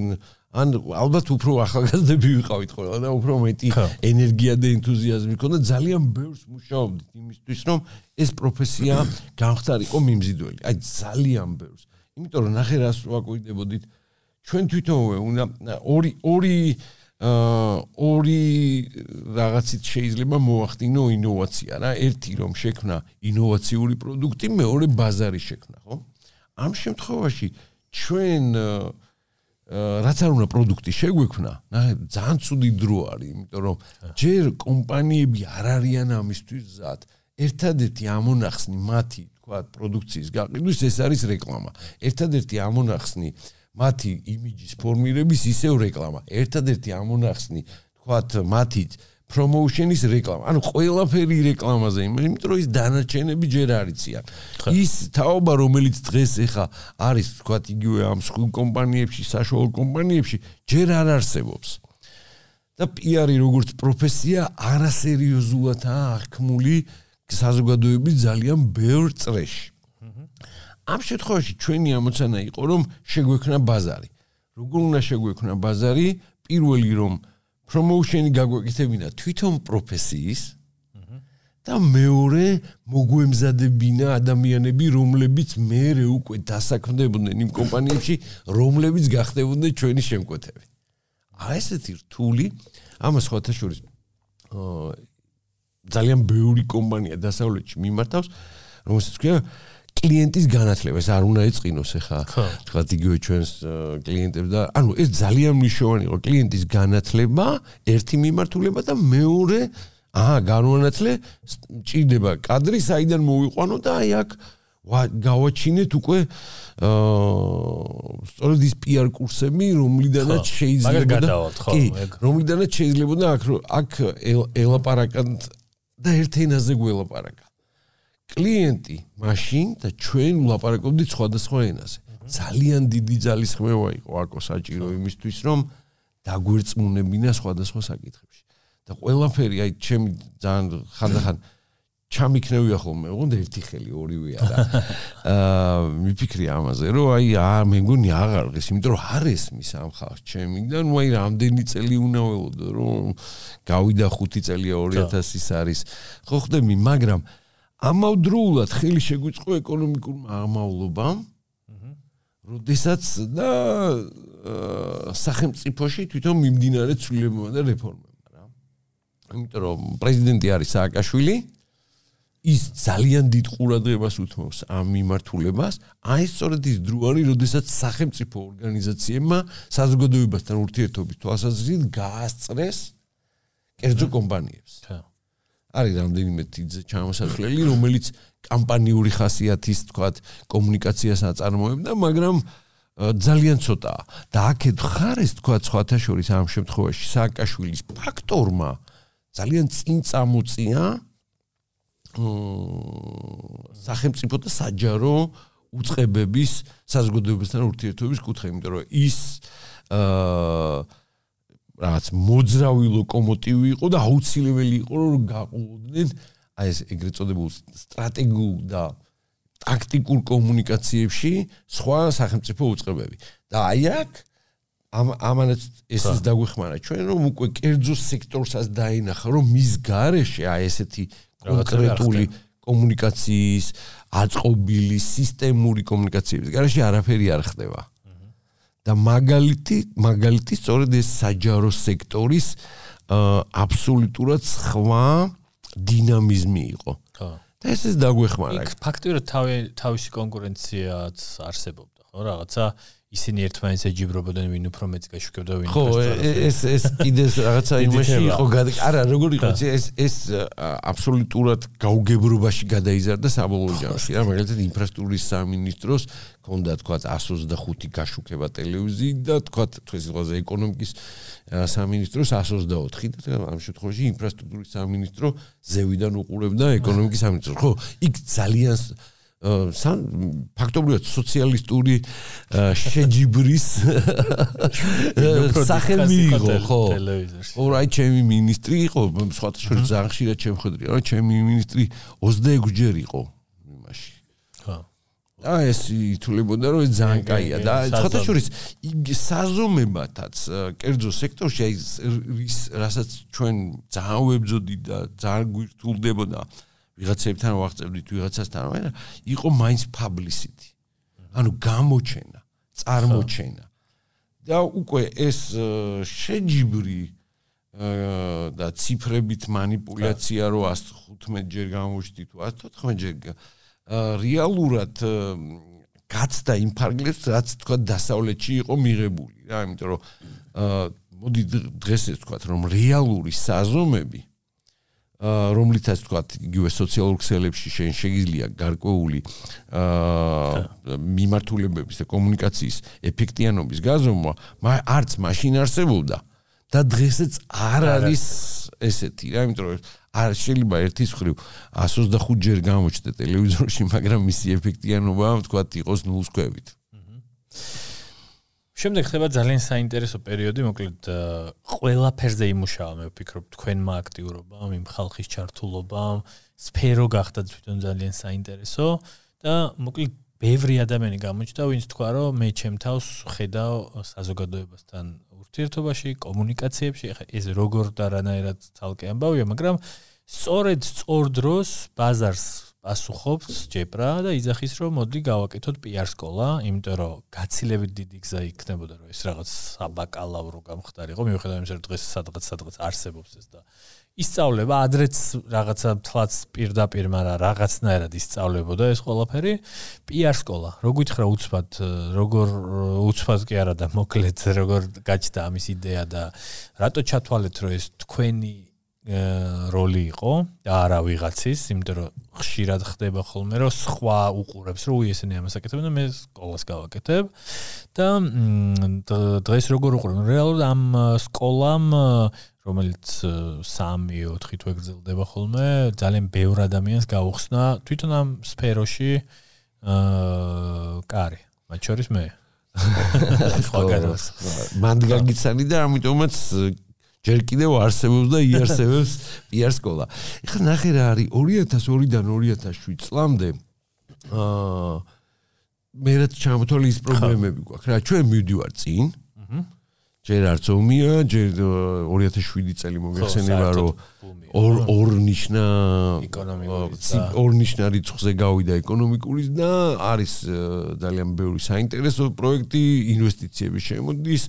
ან ალბათ უფრო ახალგაზრდები ვიყავით ხოლმე და უფრო მეტი ენერგია და ენთუზიაზმი ქონდა ძალიან ბევრს მუშაობდით იმისთვის რომ ეს პროფესია გამختارიყო მიმზიდველი. აი ძალიან ბევრს. იმიტომ რომ ნახე რას ვაკույდებოდით ჩვენ თვითონვე უნდა ორი ორი ორი რაღაცით შეიძლება მოახდინო ინოვაცია რა. ერთი რომ შექმნა ინოვაციური პროდუქტი მეორე ბაზარი შექმნა ხო? ამ შემთხვევაში ჩვენ აა რაც არ უნდა პროდუქტი შეგვექმნა ძალიან ცუდი დრო არის იმიტომ რომ ჯერ კომპანიები არ არიან ამისთვის ზად ერთადერთი ამონახსნი მათი თქვა პროდუქციის გაყიდვის ეს არის რეკლამა. ერთადერთი ამონახსნი მათი იმიჯის ფორმირების ისევ რეკლამა. ერთადერთი ამონახსნი თქვა მათი პრომოუშენის რეკლამა. ანუ ყველაფერი რეკლამაზე, იმიტომ რომ ის დანარჩენები ჯერ არიციან. ის თაობა, რომელიც დღეს ეხა არის, თქვა იგივე ამ სხვა კომპანიებში, საშუალო კომპანიებში, ჯერ არ არსებობს. და პიარი როგორც პროფესია არასერიოზულადაა აღქმული საზოგადოების ძალიან ბევრ წრეში. ამ შემთხვევაში ჩვენი ამოცანა იყო რომ შეგვექნა ბაზარი. როგორ უნდა შეგვექნა ბაზარი? პირველი რომ პრომოუშენი გაგვეკეთებინა თვითონ პროფესიის და მეორე მოგვემზადებინა ადამიანები, რომლებიც მეરે უკვე დასაქმდებოდნენ იმ კომპანიებში, რომლებიც გახდებოდნენ ჩვენი შემკვეთები. აი ესეთი რთული ამას ხოთა შორის ძალიან ბევრი კომპანია დასავლეთში მიმართავს რომელსაც ქვია კლიენტის განათლება. ეს არ უნდა ეწყინოს ახლა თქვა იგივე ჩვენს კლიენტებს და ანუ ეს ძალიან მნიშვნელოვანი იყო კლიენტის განათლება ერთი მიმართულება და მეორე აა განვანათლე ჭირდება კადრი საიდან მოვიყვანო და აი აქ გავაჩინეთ უკვე აა სწორედ ის PR კურსები, რომლიდანაც შეიძლება კი, რომლიდანაც შეიძლება აქ აქ ელაპარაკანთ და ერთ ენაზე გველაპარაკა. კლიენტი მაშინ და ჩვენ ვლაპარაკობდით სხვადასხვა ენაზე. ძალიან დიდი ძალისხმევა იყო აკო საჭირო იმისთვის, რომ დაგვერწმუნებინა სხვადასხვა საკითხებში. და ყველაფერი აი ჩემი ძალიან ხანდახან ჩამიქნევია ხოლმე, ოღონდ ერთი ხელი ორივეა და აა მიფიქრი ამაზე, რომ აი აა მე მგონი აღარ ღეს, იმიტომ რომ არ ესმის ამ ხალხს ჩემი და ნუ აი რამდენი წელი უნდა ველოდო, რომ გავიდა 5 წელია 2000-ის არის. ხო ხდები, მაგრამ ამავდროულად ხელი შეგვიწყო ეკონომიკურმა აღმავლობამ. აჰა. როდესაც და სახელმწიფოში თვითონ მიმდინარე ცვლილებებმა და რეფორმებმა რა. იმიტომ რომ პრეზიდენტი არის სააკაშვილი ის ძალიან დიდ ყურადღებას უთმობს ამ მიმართულებას. აი სწორედ ის დროარი, როდესაც სახელმწიფო ორგანიზაციებმა საზოგადოებასთან ურთიერთობის თვალსაზრისით გაასწრეს კერძო კომპანიებს. არის რამდენიმე თიძე ჩამოსახლელი, რომელიც კამპანიური ხასიათის, თქვათ, კომუნიკაციას აწარმოებდა, მაგრამ ძალიან ცოტაა. და აქეთ ხარეს, თქვათ, სხვათა შორის ამ შემთხვევაში სააკაშვილის ფაქტორმა ძალიან წინ წამოწია სახელმწიფო და საჯარო უწყებების საზოგადოებასთან ურთიერთობის კუთხე, იმიტომ რომ ის აა რაღაც მოძრავი ლოკომოტივი იყო და აუცილებელი იყო რომ გაყოლოდნენ აი ეს ეგრეთ წოდებულ სტრატეგიულ და ტაქტიკურ კომუნიკაციებში სხვა სახელმწიფო უწყებები. და აი აქ ამ ამანაც ეს ის დაგვეხმარა ჩვენ რომ უკვე კერძო სექტორსაც დაინახა რომ მის გარეშე აი ესეთი კონკრეტული კომუნიკაციის აწყობილი სისტემური კომუნიკაციების გარშე არაფერი არ ხდება. და მაგალითი მაგალითი სწორედ ეს საჯარო სექტორის აბსოლუტურად სხვა დინამიზმი იყო. ხო. და ეს ეს დაგვეხმარა. იქ ფაქტობრივად თავი თავისი კონკურენციაც არსებობდა, ხო, რაღაცა ისინი ერთმანეთს ეჯიბრობოდნენ ვინ უფრო მეც გაშუქებდა ვინ ხო ეს ეს კიდე რაღაცა იმაში იყო არა როგორ იყო ეს ეს აბსოლუტურად გაუგებრობაში გადაიზარდა საბოლოო ჯამში. რა მაგალითად ინფრასტრუქტურის სამინისტროს ქონდა თქვა 125 გაშუქება ტელევიზიით და თქვა თქვენ სიტყვაზე ეკონომიკის სამინისტროს 124 და ამ შემთხვევაში ინფრასტრუქტურის სამინისტრო ზევიდან უყურებდა ეკონომიკის სამინისტროს. ხო იქ ძალიან სან ფაქტობრივად სოციალისტური შეჯიბრის სახელი იყო ხო. ხო რაი ჩემი ministri იყო სხვათა შორის ძალიან ხშირად შემხედრია რომ ჩემი ministri 26 ჯერ იყო იმაში. ხო. და ეს ითვლებოდა რომ ძალიან კაია და სხვათა შორის საზომებათაც კერძო სექტორში აი რასაც ჩვენ ძალიან ვებძოდი და ძალიან გვირთულდებოდა ვიღაცებთან ვახწევდით, ვიღაცასთან, მაგრამ იყო მაინც publicity. ანუ გამოჩენა, წარმოჩენა. და უკვე ეს შეჯიბრი და ციფრებით манипуляция რო 115 ჯერ გამოჩდი თუ 114 ჯერ რეალურად გაცდა იმ ფარგლებს, რაც თქვა დასავლეთში იყო მიღებული რა, იმიტომ რომ მოდი დღეს ეს თქვა, რომ რეალური საზომები რომლითაც თქვა იგივე სოციალურ ქსელებში შენ შეგიძლია გარკვეული აა მიმართულებების და კომუნიკაციის ეფექტიანობის გაზომვა, არც მაშინ არსებობდა. და დღესაც არ არის ესეთი რა, იმიტომ რომ არ შეიძლება ერთის ხრივ 125 ჯერ გამოჩნდა ტელევიზორში, მაგრამ მისი ეფექტიანობა თქვა იყოს ნულს ქვევით. შემდეგ ხდება ძალიან საინტერესო პერიოდი, მოკლედ ყველაფერზე იმუშავა, მე ვფიქრობ, თქვენმა აქტიურობამ, იმ ხალხის ჩართულობამ, სფერო გახდა თვითონ ძალიან საინტერესო და მოკლედ ბევრი ადამიანი გამოჩნდა, ვინც თქვა, რომ მე ჩემ თავს ხედავ საზოგადოებასთან ურთიერთობაში, კომუნიკაციებში, ეხა ეს როგორ და რანაირად თალკე ამბავია, მაგრამ სწორედ სწორ დროს ბაზარს პასუხობს ჯეპრა და იძახის რომ მოდი გავაკეთოთ PR სკოლა, იმიტომ რომ გაცილებით დიდი გზა იქნებოდა რომ ეს რაღაც საბაკალავრო გამხდარიყო, მიუხედავად იმისა რომ დღეს სადღაც სადღაც არსებობს ეს და ისწავლება ადრეც რაღაცა თლაც პირდაპირ, მაგრამ რაღაცნაირად ისწავლებოდა ეს ყველაფერი PR სკოლა. როგორ გითხრა უცბად, როგორ უცბად კი არა და მოკლედ როგორ გაჩნდა ამის იდეა და რატო ჩათვალეთ რომ ეს თქვენი როლი იყო და არა ვიღაცის, იმიტომ რომ ხშირად ხდება ხოლმე რომ სხვა უყურებს რომ ისინი ამას აკეთებენ და მე სკოლას გავაკეთებ. და დღეს როგორ უყურებ? რეალურად ამ სკოლამ რომელიც 3-4 თვე გრძელდება ხოლმე ძალიან ბევრ ადამიანს გაუხსნა. თვითონ ამ სფეროში აა კარი. მათ შორის მე. სხვა გაროს მანდ გაგიცანი და ამიტომაც ჯერ კიდევ არსებობს და იარსებებს პიარ სკოლა. ეხლა ნახე რა არის 2002-დან 2007 წლამდე აა მე რაც ჩამოთვალე ის პრობლემები გვაქვს რა ჩვენ მივდივარ წინ. ჯერ არც ომია, ჯერ 2007 წელი მოგეხსენება რომ ორ ორ ნიშნა ეკონომიკური ორ ნიშნა რიცხვზე გავიდა ეკონომიკური და არის ძალიან ბევრი საინტერესო პროექტი, ინვესტიციები შემოდის,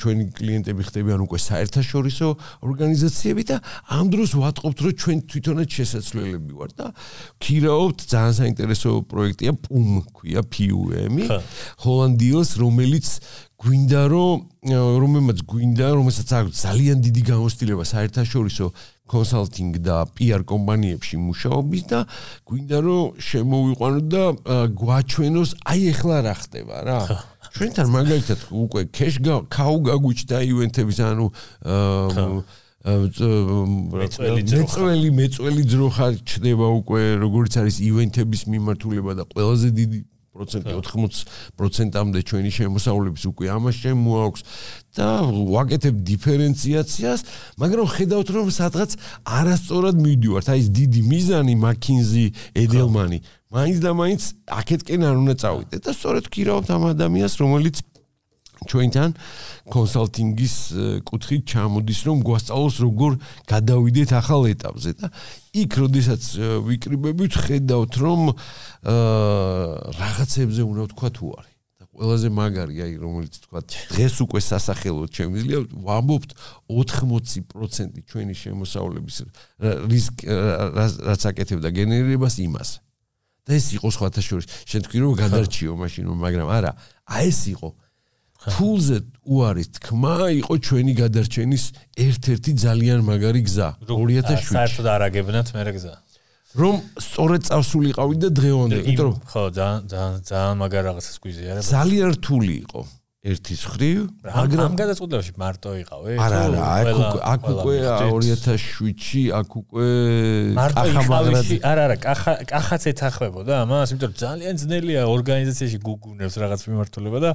ჩვენი კლიენტები ხდებიან უკვე საერთაშორისო ორგანიზაციები და ამ დროს ვატყობთ რომ ჩვენ თვითონაც შესაძლებლები ვარ და ქირაობთ ძალიან საინტერესო პროექტია PUM, ქვია PUM-ი, ჰოლანდიელს, რომელიც გვინდა რომ რომელმაც გვინდა რომელსაც აქვს ძალიან დიდი გამოცდილება საერთაშორისო კონსალტინგ და PR კომპანიებში მუშაობის და გვინდა რომ შემოვიყვანოთ და გვაჩვენოს აი ეხლა რა ხდება რა. ჩვენთან მაგალითად უკვე cash cow გაგვიჩნდა ივენთების ანუ მეწველი მეწველი ძროხა ჩდება უკვე როგორც არის ივენთების მიმართულება და ყველაზე დიდი პროცენტი 80%-ამდე ჩვენი შემოსავლების უკვე ამას შემოაქვს და ვაკეთებ დიფერენციაციას, მაგრამ ხედავთ რომ სადღაც არასწორად მივდივართ. აი ეს დიდი მიზანი McKinsey, Edelman-ი, მაინც და მაინც აქეთკენ არ უნდა წავიდეთ და სწორედ გქირავთ ამ ადამიანს, რომელიც ჩვენთან კონსალტინგის კუთხით ჩამოდის რომ გვასწავლოს როგორ გადავიდეთ ახალ ეტაპზე და იქ როდესაც ვიკრიბებით ხედავთ რომ აა რაღაცებზე უნდა თქვა თუ არის. და ყველაზე მაგარი აი რომელიც თქვა დღეს უკვე სასახელოდ შემიძლია ვამბობთ 80% ჩვენი შემოსავლების რისკ რაც აკეთებდა გენერირებას იმას. და ეს იყო სხვათა შორის. შენ თქვი რომ გადარჩიო მაშინ მაგრამ არა აი ეს იყო ფულზე უარის თქმა იყო ჩვენი გადარჩენის ერთ-ერთი ძალიან მაგარი გზა 2007 საერთოდ არაგებნათ მე გზა. რომ სწორედ წავსულიყავი და დღეონდე იმიტომ რომ ხო ძალიან ძალიან ძალიან მაგარ რაღაცას გვიზიარა ძალიან რთული იყო ერთის ხრივ მაგრამ ამ გადაწყვეტილებაში მარტო იყავე არა არა აქ უკვე 2007-ში აქ უკვე იყავი არა არა კახა კახაც ეთახმებოდა ამას იმიტომ რომ ძალიან ძნელია ორგანიზაციაში გუგუნებს რაღაც მიმართულება და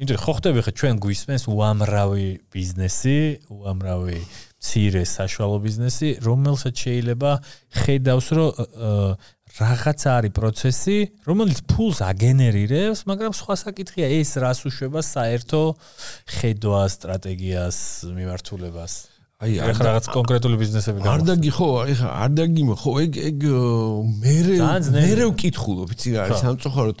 იმიტომ ხო ხდები ხა ჩვენ გვისმენს უამრავი ბიზნესი, უამრავი ცირე საშუალო ბიზნესი, რომელსაც შეიძლება ხედავს, რომ რაღაც არის პროცესი, რომელიც ფულს აგენერირებს, მაგრამ სხვა საკითხია ეს რას უშვება საერთო ხედვა, სტრატეგიას, მიმართულებას. აი ახლა რაღაც კონკრეტული ბიზნესები გამო. არ დაგი ხო, ეხა არ დაგი ხო, ეგ ეგ მე მე ვკითხულობ, იცი რა, სამწუხაროდ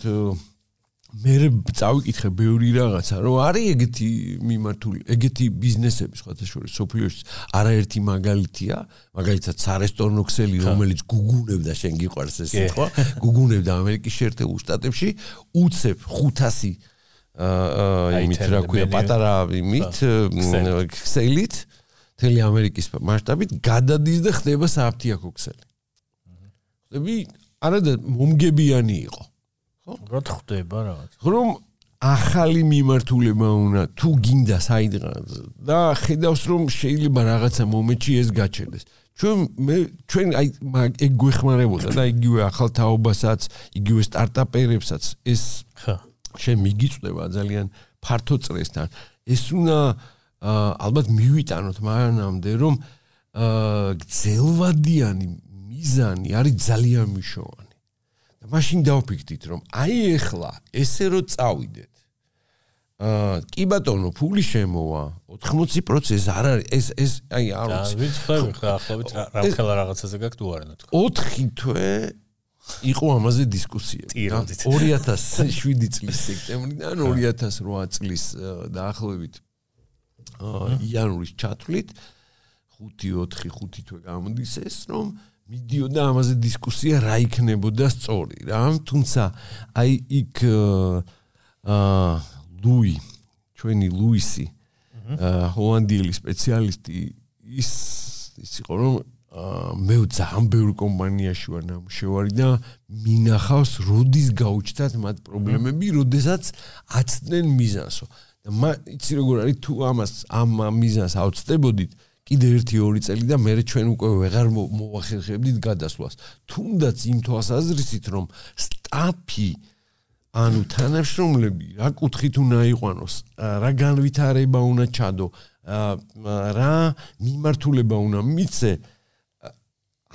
მე წავიკითხე ბევრი რაღაცა, რომ არის ეგეთი მიმართული, ეგეთი ბიზნესები სხვათა შორის სოფიოში არაერთი მაგალითია, მაგალითად სარესტორნო ქსელი, რომელიც გუგუნებდა შენ გიყვარს ეს სიტყვა, გუგუნებდა ამერიკის შეერთებულ შტატებში, უცებ 500 აა იმით რა ქვია, პატარა იმით ქსელით მთელი ამერიკის მასშტაბით გადადის და ხდება საფთიაქო ქსელი. ხდები არადა მომგებიანი იყო. ხო? რა ხდება რაღაც. რომ ახალი მიმართულება უნდა თუ გინდა საიდღაც და ხედავს რომ შეიძლება რაღაცა მომენტში ეს გაჩერდეს. ჩვენ მე ჩვენ აი ეგ გვეხმარებოდა და იგივე ახალ თაობასაც, იგივე სტარტაპერებსაც ეს ხა შენ მიგიწვდება ძალიან ფართო წრესთან. ეს უნდა ალბათ მივიტანოთ მანამდე რომ აა გძელვადიანი მიზანი არის ძალიან მნიშვნელოვანი. და მაშინ დავფიქრდით რომ აი ეხლა ესე რო წავიდეთ აა კი ბატონო ფული შემოვა 80% არ არის ეს ეს აი არ ვიცი. და ვიცი ხა ახლავით რა ხელა რაღაცაზე გაქვთ უარენო თქო. 4 თვე იყო ამაზე დისკუსიები. 2007 წლის სექტემბრიდან 2008 წლის დაახლოებით აა იანვრის ჩათვლით 5-4-5 თვე გამოდის ეს რომ მიდიოდა ამაზე დისკუსია რა იქნებოდა სწორი რა თუმცა აი იქ აა ლუი ჩვენი ლუისი აა ჰოლანდიელი სპეციალისტი ის ის იყო რომ მე ძალიან ბევრ კომპანიაში ვარ ნამუშევარი და მინახავს როდის გაუჩნდათ მათ პრობლემები, როდესაც აცდნენ მიზანსო. და იცი როგორ არის თუ ამას ამ მიზანს აუწდებოდით კიდე 1-2 წელი და მე ჩვენ უკვე ვეღარ მოვახერხებდით გადასვლას. თუნდაც იმ თვალსაზრისით რომ სტაფი ანუ თანაშრომლები რა კუთხით უნდა იყვანოს, რა განვითარება უნდა ჩადო, რა მიმართულება უნდა მიცე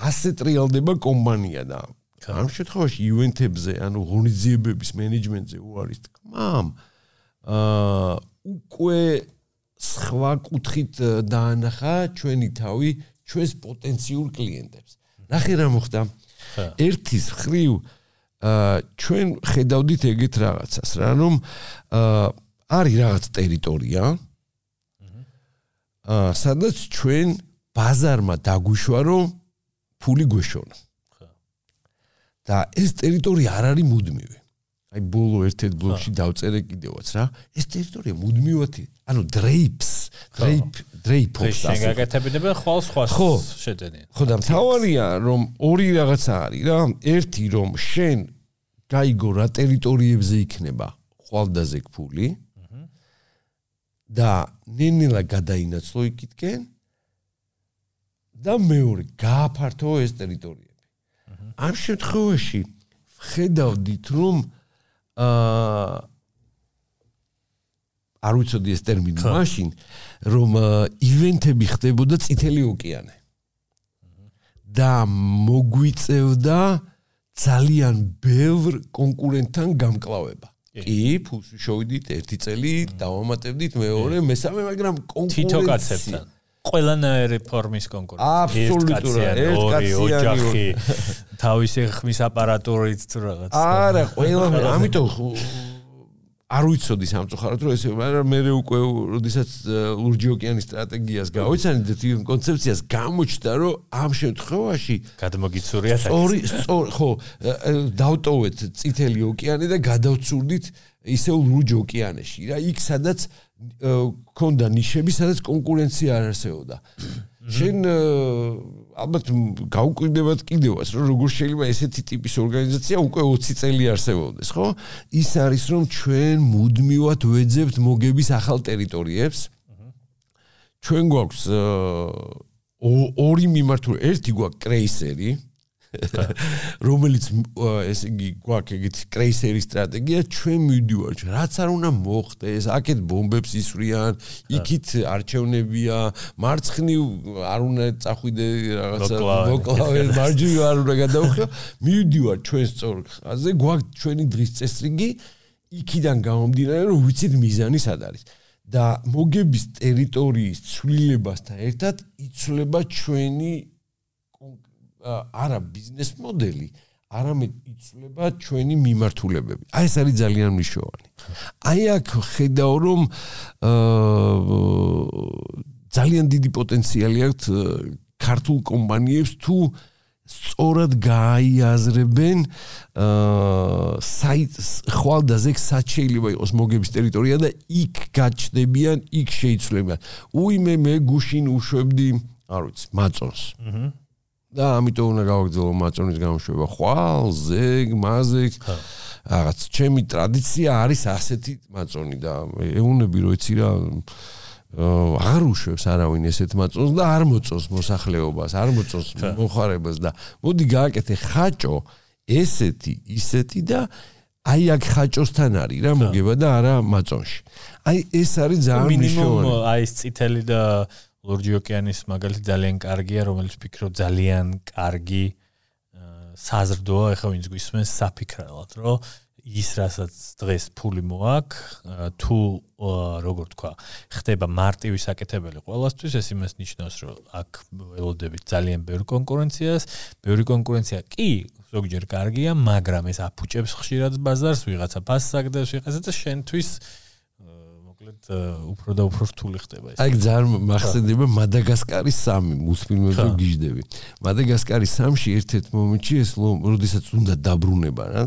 ასე ტრიალდება კომპანია და ამ შემთხვევაში ივენთებზე, ანუ ღონისძიებების მენეჯმენტზე უარის თქმამ, აა უკვე სხვა კუთხით დაანახა ჩვენი თავი ჩვენს პოტენციურ კლიენტებს. ნახე რა მოხდა? ერთის ხრივ აა ჩვენ ხედავდით ეგეთ რაღაცას, რა რომ აა არის რაღაც ტერიტორია. აა სადაც ჩვენ ბაზარმა დაგვიშვა რომ ფული გვეშონა. და ეს ტერიტორია არ არის მუდმივი. აი ბოლო ერთ-ერთ ბლოკში დავწერე კიდევაც რა. ეს ტერიტორია მუდმივად ანუ დრეიპს, დრეიპ დრეიპს ასე. შეგაკეთებინება ხვალ სხვა შეძენია. ხო და თავარია რომ ორი რაღაცა არის რა. ერთი რომ შენ გაიგო რა ტერიტორიებზე იქნება ხვალდაზე ფული. და ნინილა გადაინაცლო იქითკენ და მეორე გააფართო ეს ტერიტორიები. ამ შემთხვევაში ხედავდით რომ აა არ ვიცოდი ეს ტერმინი მაშინ რომ ივენთები ხდებოდა წითელი ოკეანე. და მოგვიწევდა ძალიან ბევრ კონკურენტთან გამკლავება. კი, ფულს შევიდით ერთი წელი, დავამატებდით მეორე, მესამე, მაგრამ კონკურენცია თითო კაცებთან ყველანაირი ფორმის კონკურენცია. აბსოლუტურად, ორი ოჯახი, თავისი ხმის აპარატურით თუ რაღაც. არა, ყველა, ამიტომ არ ვიცოდი სამწუხაროდ რომ ესე მაგრამ მე უკვე როდესაც ლურჯი ოკეანის სტრატეგიას გავიცანი და იმ კონცეფციას გამოჩნდა რომ ამ შემთხვევაში გადმოგიცურია სწორი სწორი ხო დავტოვეთ წითელი ოკეანე და გადავცურდით ისე ლურჯ ოკეანეში რა იქ სადაც ქონდა ნიშები სადაც კონკურენცია არ არსებობდა შენ ალბათ გაუკვირდებათ კიდევაც რომ როგორ შეიძლება ესეთი ტიპის ორგანიზაცია უკვე 20 წელი არსებობდეს ხო? ის არის რომ ჩვენ მუდმივად ვეძებთ მოგების ახალ ტერიტორიებს. ჩვენ გვაქვს ორი მიმართულება ერთი გვაქვს კრეისერი რომელიც ესე იგი გვაქვს ეგეთი კრეისერი სტრატეგია ჩვენ მივდივართ რაც არ უნდა მოხდეს აქეთ ბომბებს ისვრიან იქით არჩევნებია მარცხნივ არ უნდა წახვიდე რაღაცა მოკლავე. მარჯვნივ არ უნდა გადაუხო მივდივართ ჩვენ სწორ ხაზე გვაქვს ჩვენი დღის წესრიგი იქიდან გამომდინარე რომ ვიცით მიზანი სად არის. და მოგების ტერიტორიის ცვლილებასთან ერთად იცვლება ჩვენი არა ბიზნეს მოდელი, არამედ იცვლება ჩვენი მიმართულებები. აი ეს არის ძალიან მნიშვნელოვანი. აი აქ ხედავ რომ აა ძალიან დიდი პოტენციალი აქვს ქართულ კომპანიებს თუ სწორად გააიაზრებენ აა საით ხვალდაზე სად შეიძლება იყოს მოგების ტერიტორია და იქ გაჩდებიან, იქ შეიცვლებიან. უიმე მე გუშინ უშვებდი, არ ვიცი, მაწონს. აჰა. და ამიტომ უნდა გავაგზავნო მაწონის გამოშვება. ხვალ, ზეგ, მაზეგ. რაღაც ჩემი ტრადიცია არის ასეთი მაწონი და ეუნები რო იცი რა აღარ უშვებს არავინ ესეთ მაწონს და არ მოწონს მოსახლეობას, არ მოწონს მოხარებას და მოდი გააკეთე ხაჭო ესეთი, ისეთი და აი აქ ხაჭოსთან არის რა მოგება და არა მაწონში. აი ეს არის ძალიან მნიშვნელოვანი. მინიმუმ აი ეს წითელი და ლურჯი ოკეანის მაგალითი ძალიან კარგია, რომელიც ფიქრობ ძალიან კარგი საზრდოა, ეხლა ვინც გვისმენს საფიქრალად, რომ ის რასაც დღეს ფული მოაქვს თუ როგორ თქვა ხდება მარტივი საკეთებელი ყოველასთვის ეს იმას ნიშნავს რომ აქ ველოდებით ძალიან ბევრი კონკურენციას. ბევრი კონკურენცია კი ზოგჯერ კარგია მაგრამ ეს აფუჭებს ხშირად ბაზარს ვიღაცა ფასს აგდებს ვიღაცა და შენთვის მოკლედ უფრო და უფრო რთული ხდება ეს. აი ძალიან მახსენდება მადაგასკარის 3 მუსფილმებზე გიждდები. მადაგასკარის 3-ში ერთ-ერთ მომენტში ეს როდესაც უნდა დაბრუნება რა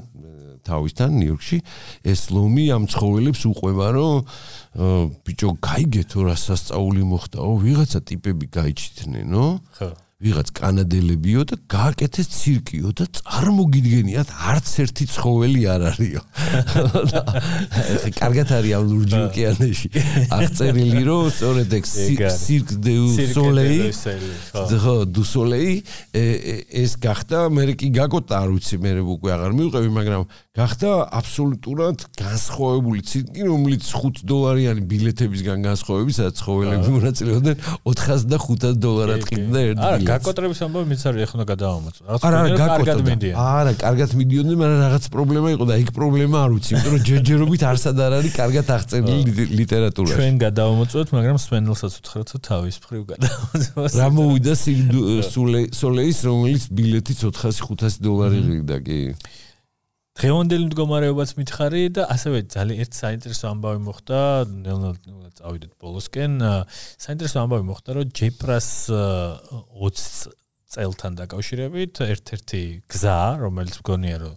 თავისთან ნიუ-იორკში ეს ლომი ამ ცხოველებს უყვება რომ ბიჭო გაიგეთო რა სასწაული მოხდაო ვიღაცა ტიპები გაიჩითნენო ხო ვიღაც კანადელებიო და გააკეთეს ცირკიო და წარმოგიდგენიათ არც ერთი ცხოველი არ არისო. კარგად არის ამ ლურჯი ოკეანეში. აღწერილი რომ სწორედ ეგ სირკ დე სოლეი ხო დუ სოლეი ეს გახდა მე კი გაკოტა არ ვიცი მე უკვე აღარ მივყევი მაგრამ გახდა აბსოლუტურად განსხვავებული ცირკი რომელიც 5 დოლარიანი ბილეთებისგან განსხვავებით სადაც ცხოველები მონაწილეობდნენ 400 დოლარად ყიდდა ერთ ბილეთს. გაკოტრების ამბავი მეც არის ეხლა გადავამოწო. არა, არა, კარგად მიდიან. არა, კარგად მიდიოდნენ, მაგრამ რაღაც პრობლემა იყო და იქ პრობლემა არ ვიცი, იმიტომ რომ ჯერჯერობით არსად არ არის კარგად აღწერილი ლიტერატურაში. ჩვენ გადავამოწოთ, მაგრამ სვენელსაც უთხრათ, რომ თავის მხრივ გადავამოწოთ. რა მოვიდა სოლეის, რომელიც ბილეთი 400-500 დოლარი ღირდა, კი? დღევანდელი მდგომარეობაც მითხარი და ასევე ძალიან ერთ საინტერესო ამბავი მოხდა, ნელ-ნელა წავიდეთ ბოლოსკენ. საინტერესო ამბავი მოხდა, რომ ჯეპრას 20 წელთან დაკავშირებით ერთ-ერთი გზა, რომელიც მგონია რომ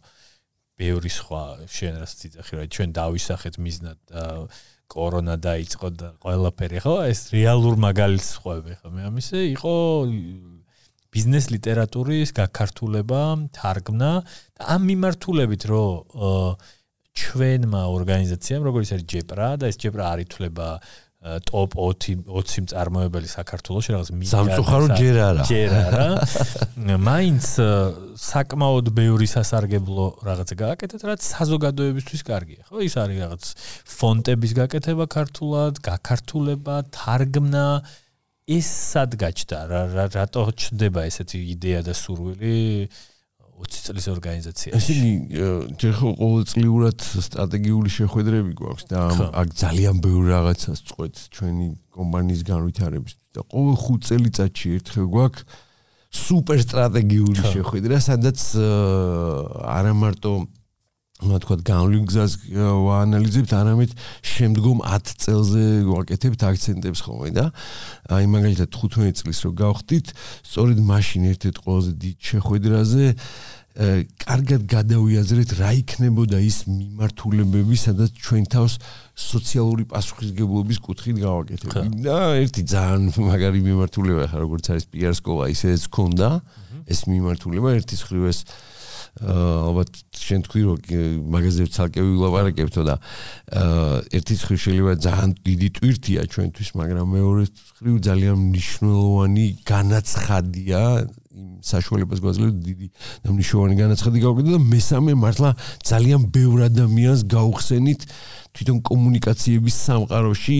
ბევრი სხვა შენერას ციცახი რა ჩვენ დავისახეთ მიზნად კორონა დაიწყო და ყველაფერი ხო ეს რეალურ მაგალითს ხვევი ხო მე ამისე იყო ბიზნეს ლიტერატურის გაქართულება, თარგმნა და ამ მიმართულებით რომ ჩვენმა ორგანიზაციამ, როგორც არის ჯეპრა და ეს ჯეპრა არითვლება ტოპ 20 20 მწარმოებელი საქართველოს რაღაც მიგრაცია სამწუხარო ჯერ არა. ჯერ არა. მაინც საკმაოდ ბევრი სასარგებლო რაღაცა გააკეთეთ რაც საზოგადოებისთვის კარგია. ხო ის არის რაღაც ფონტების გაკეთება ქართულად გაქართულება თარგმნა ეს სად გაჩნდა? რა რატო ჩნდება ესეთი იდეა და სურვილი 20 წლის ორგანიზაციაში? ისინი ჯერ ხო ყოველწლიურად სტრატეგიული შეხვედრები გვაქვს და აქ ძალიან ბევრი რაღაცას წყვეთ ჩვენი კომპანიის განვითარების და ყოველ 5 წელიწადში ერთხელ გვაქვს სუპერ სტრატეგიული შეხვედრა სადაც არა მარტო ну თქვა განვლილ გზას ვაანალიზებთ არამედ შემდგომ 10 წელზე ვაკეთებთ აქცენტებს ხოლმე და აი მაგალითად 15 წლის რო გავხდით სწორედ მაშინ ერთ-ერთ ყველაზე დიდ შეხვედრაზე კარგად გადავიაზრეთ რა იქნებოდა ის მიმართულებები სადაც ჩვენ თავს სოციალური პასუხისგებლობის კუთხით გავაკეთებთ. და ერთი ძალიან მაგარი მიმართულება ხარ როგორც არის პიარ სკოლა ისეც ქონდა ეს მიმართულება ერთის ხრივ ეს ალბათ შენ თქვი რომ მაგაზე ცალკე ვილაპარაკებთო და ერთი ხრი შეიძლება ძალიან დიდი ტვირთია ჩვენთვის მაგრამ მეორე ხრი ძალიან მნიშვნელოვანი განაცხადია იმ საშუალებას გვაძლევს დიდი და მნიშვნელოვანი განაცხადი გავაკეთო და მესამე მართლა ძალიან ბევრ ადამიანს გაუხსენით თვითონ კომუნიკაციების სამყაროში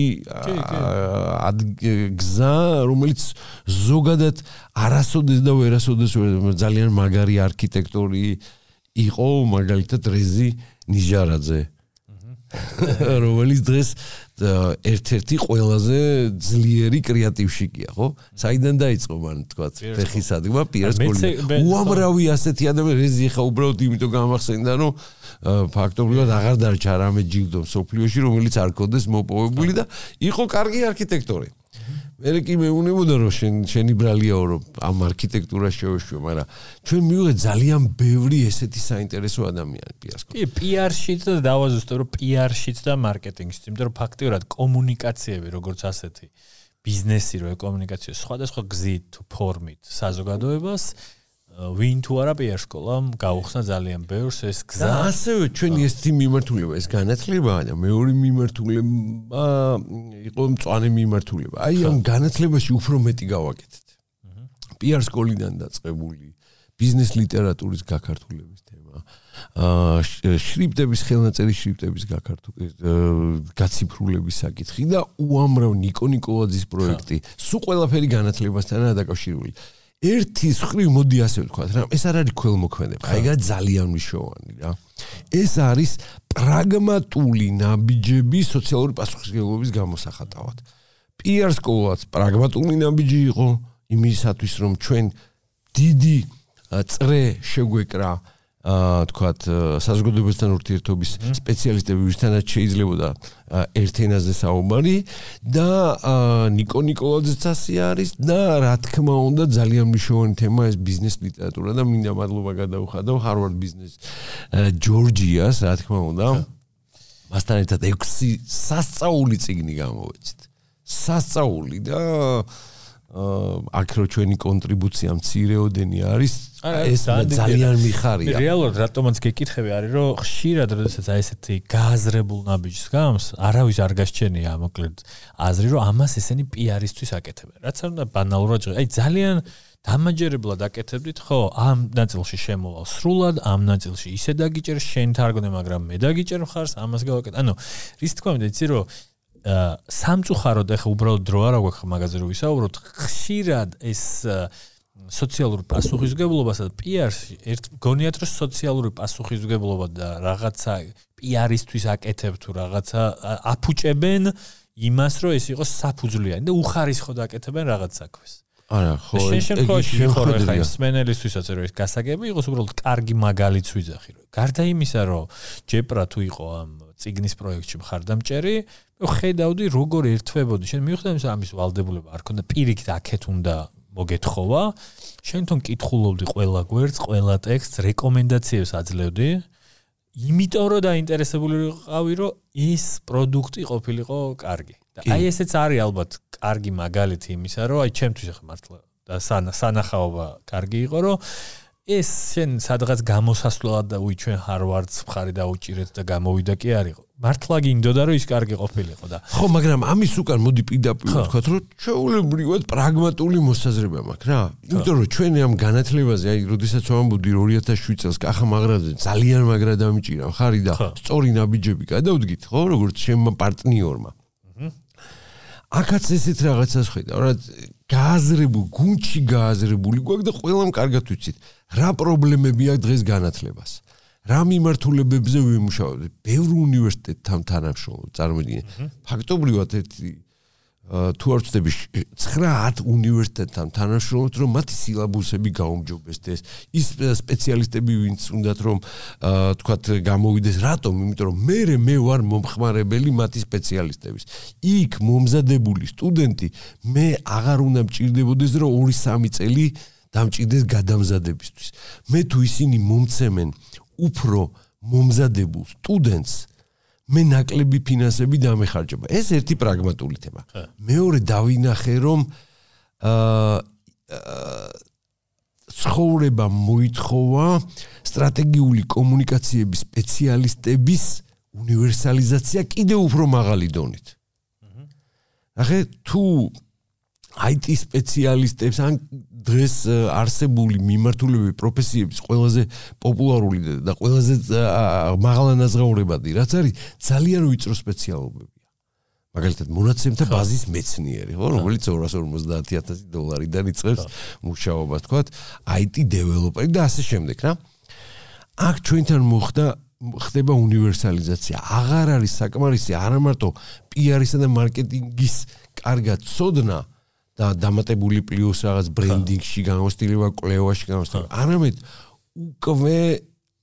გზა რომელიც ზოგადად არასოდეს და ვერასოდეს ძალიან მაგარი არქიტექტორი იყო მაგალითად რეზი ნიჟარაძე რომელიც დღეს ერთ-ერთი ყველაზე ძლიერი კრეატივშიკია, ხო? საიდან დაიწყო მან თქვა ფეხის ადგმა პირასკოლი. უამრავი ასეთი ადამიანი რეზი ხა უბრალოდ იმიტომ გამახსენდა, რომ ფაქტობრივად აღარ დარჩა რამე ჯილდო სოფლიოში, რომელიც არ ქონდეს მოპოვებული და იყო კარგი არქიტექტორი. მე კი მეუნებოდა რომ შენ შენი ბრალიაო რომ ამ არქიტექტურას შევეშვი, მაგრამ ჩვენ მივიღეთ ძალიან ბევრი ესეთი საინტერესო ადამიანი პიარს. კი, პიარშიც და დავაზუსტო რომ პიარშიც და მარკეტინგშიც, იმიტომ რომ ფაქტიურად კომუნიკაციები როგორც ასეთი ბიზნესი რო ეკომუნიკაციო სხვადასხვა გზით თუ ფორმით საზოგადოებას ვინ თუ არა პიარ სკოლამ გაუხსნა ძალიან ბევრს ეს გზა. და ასევე ჩვენი ეს თი მიმართულება, ეს განათლება და მეორე მიმართულება იყო მწვანე მიმართულება. აი ამ განათლებაში უფრო მეტი გავაკეთეთ. პიარ სკოლიდან დაწყებული ბიზნეს ლიტერატურის გაქართულების თემა. აა შრიფტების ხელნაწერი შრიფტების გაქართულების გაციფრულების საკითხი და უამრავ ნიკო ნიკოლაძის პროექტი. სულ ყველაფერი განათლებასთანაა დაკავშირებული. ერთი ხრი მოდი ასე ვთქვა რა ეს არ არის ქველმოქმედება აი გა ძალიან მნიშვნელოვანი რა. ეს არის პრაგმატული ნაბიჯები სოციალური პასუხისმგებლობის გამოსახატავად. პიარ სკოლაც პრაგმატული ნაბიჯი იყო იმისათვის რომ ჩვენ დიდი წრე შეგვეკრა აა თქვათ საზოგადოებასთან ურთიერთობის სპეციალისტები ვისთანაც შეიძლებოდა ერთ ენაზე საუბარი და ნიკო ნიკოლაძეც ასე არის და რა თქმა უნდა ძალიან მნიშვნელოვანი თემა ეს ბიზნეს ლიტერატურა და მინდა მადლობა გადაუხადო ჰარვარდ ბიზნეს ჯორჯიას რა თქმა უნდა. მასთან ერთად 6 სასწაული წიგნი გამოვეცით. სასწაული და აქ რო ჩვენი კონტრიბუცია მცირეოდენი არის ეს ძალიან მიხარია. რეალურად რატომაც გეკითხები არის რომ ხშირად როდესაც აი ესეთი გააზრებულ ნაბიჯს გავს, არავის არ გასჩენია მოკლედ აზრი რომ ამას ესენი პიარისთვის აკეთებენ. რაც არ უნდა ბანალურად ჟღერა. აი ძალიან დამაჯერებლად აკეთებდით ხო ამ ნაწილში შემოვალ სრულად ამ ნაწილში ისე დაგიჭერ შენ თარგმნე მაგრამ მე დაგიჭერ ხარს ამას გავაკეთე. ანუ რის თქმა უნდა იცი რომ სამწუხაროდ ახლა უბრალოდ დრო არა გვაქვს მაგაზე რომ ვისაუბროთ ხშირად ეს სოციალური პასუხისგებლობასა და პიარში ერთ გონიათ რომ სოციალური პასუხისგებლობა და რაღაცა პიარისთვის აკეთებ თუ რაღაცა აფუჭებენ იმას რომ ეს იყოს საფუძვლიანი და უხარისხოდ აკეთებენ რაღაც საქმეს არა ხო შენ შემთხვევაში ხო ხა ის სმენელისთვისაც რომ ეს გასაგები იყოს უბრალოდ კარგი მაგალითს ვიძახი რომ გარდა იმისა რომ ჯეპრა თუ იყო ამ ციგნის პროექტში მხარდამჭერი. ხედავდი როგორ ერთვებოდი. შენ მიხვდები ამის ვალდებულება? არ ქონდა პირიქით აქეთ უნდა მოგეთხოვა. შენ თვითონ კითხულობდი ყველა გვერდს ყველა ტექსტს რეკომენდაციებს აძლევდი. იმიტომ რომ დაინტერესებული ვიყავი რომ ის პროდუქტი ყოფილიყო კარგი. და აი ესეც არის ალბათ კარგი მაგალითი იმისა რომ აი ჩემთვის ახლა მართლა და სანახაობა კარგი იყო რომ ეს შენ სადღაც გამოსასვლელად და უი ჩვენ ჰარვარდს მხარი დაუჭირეთ და გამოვიდა კი არისო. მართლა გინდოდა რომ ის კარგი ყოფილიყო და ხო, მაგრამ ამის უკან მოდი პირდაპირ ვთქვა, რომ ჩვეულებრივად პრაგმატული მოსაზრება მაქვს რა. იმიტომ რომ ჩვენ ამ განათლებაზე, აი, როდესაც ვამბობდი 2007 წელს კახა მაგრაძე ძალიან მაგრა დამიჭირა ხარი და სწორი ნაბიჯები გადავდგით, ხო, როგორც შემმა პარტნიორმა. აქაც ესეთ რაღაცას ხედავ, რა გააზრებული, გუნჩი გააზრებული გვაქვს და ყველამ კარგად ვიცით. რა პრობლემები აქვს დღეს განათლებას? რა მიმართულებებზე ვიმუშავებთ? ბევრ უნივერსიტეტთან თანამშრომლობ, წარმოიდგინე. ფაქტობრივად ერთი თუ არ ვწდები 9-10 უნივერსიტეტთან თანამშრომლობთ, რომ მათი სილაბუსები გაუმჯობესდეს. ის სპეციალისტები, ვინც უნდათ რომ თქვათ გამოვიდეს, რატომ? იმიტომ რომ მე მე ვარ მომხმარებელი მათი სპეციალისტების. იქ მომზადებული სტუდენტი მე აღარ უნდა მჭირდებოდეს, რომ 2-3 წელი დამჭirdეს გადამზადებისთვის. მე თუ ისინი მომცემენ უფრო მომზადებულ სტუდენტს, მე ნაკლები ფინანსები დამეხარჯება. ეს ერთი პრაგმატული თემა. მეორე დავინახე რომ აა ცხოვრება მოითხოვა სტრატეგიული კომუნიკაციების სპეციალისტების უნივერსალიზაცია კიდევ უფრო მაღალი დონით. ახე თუ IT სპეციალისტებს ან დღეს არსებული მიმართულები პროფესიების ყველაზე პოპულარული და ყველაზე მაღალანაზღაურებადი რაც არის ძალიან ვიწრო სპეციალობებია. მაგალითად მონაცემთა ბაზის მეცნიერი, ხო, რომელიც 250000 დოლარიდან იწყებს მუშაობას, თქვათ, IT დეველოპერი და ასე შემდეგ, რა. აქ ჩვენთან მოხდა ხდება უნივერსალიზაცია. აღარ არის საკმარისი არა მარტო PR-ისა და მარკეტინგის კარგად ცოდნა, და დამატებული პლუს რაღაც ბრენდინგში გამოსtildeება, კლევაში გამოსtildeება. არამედ უკვე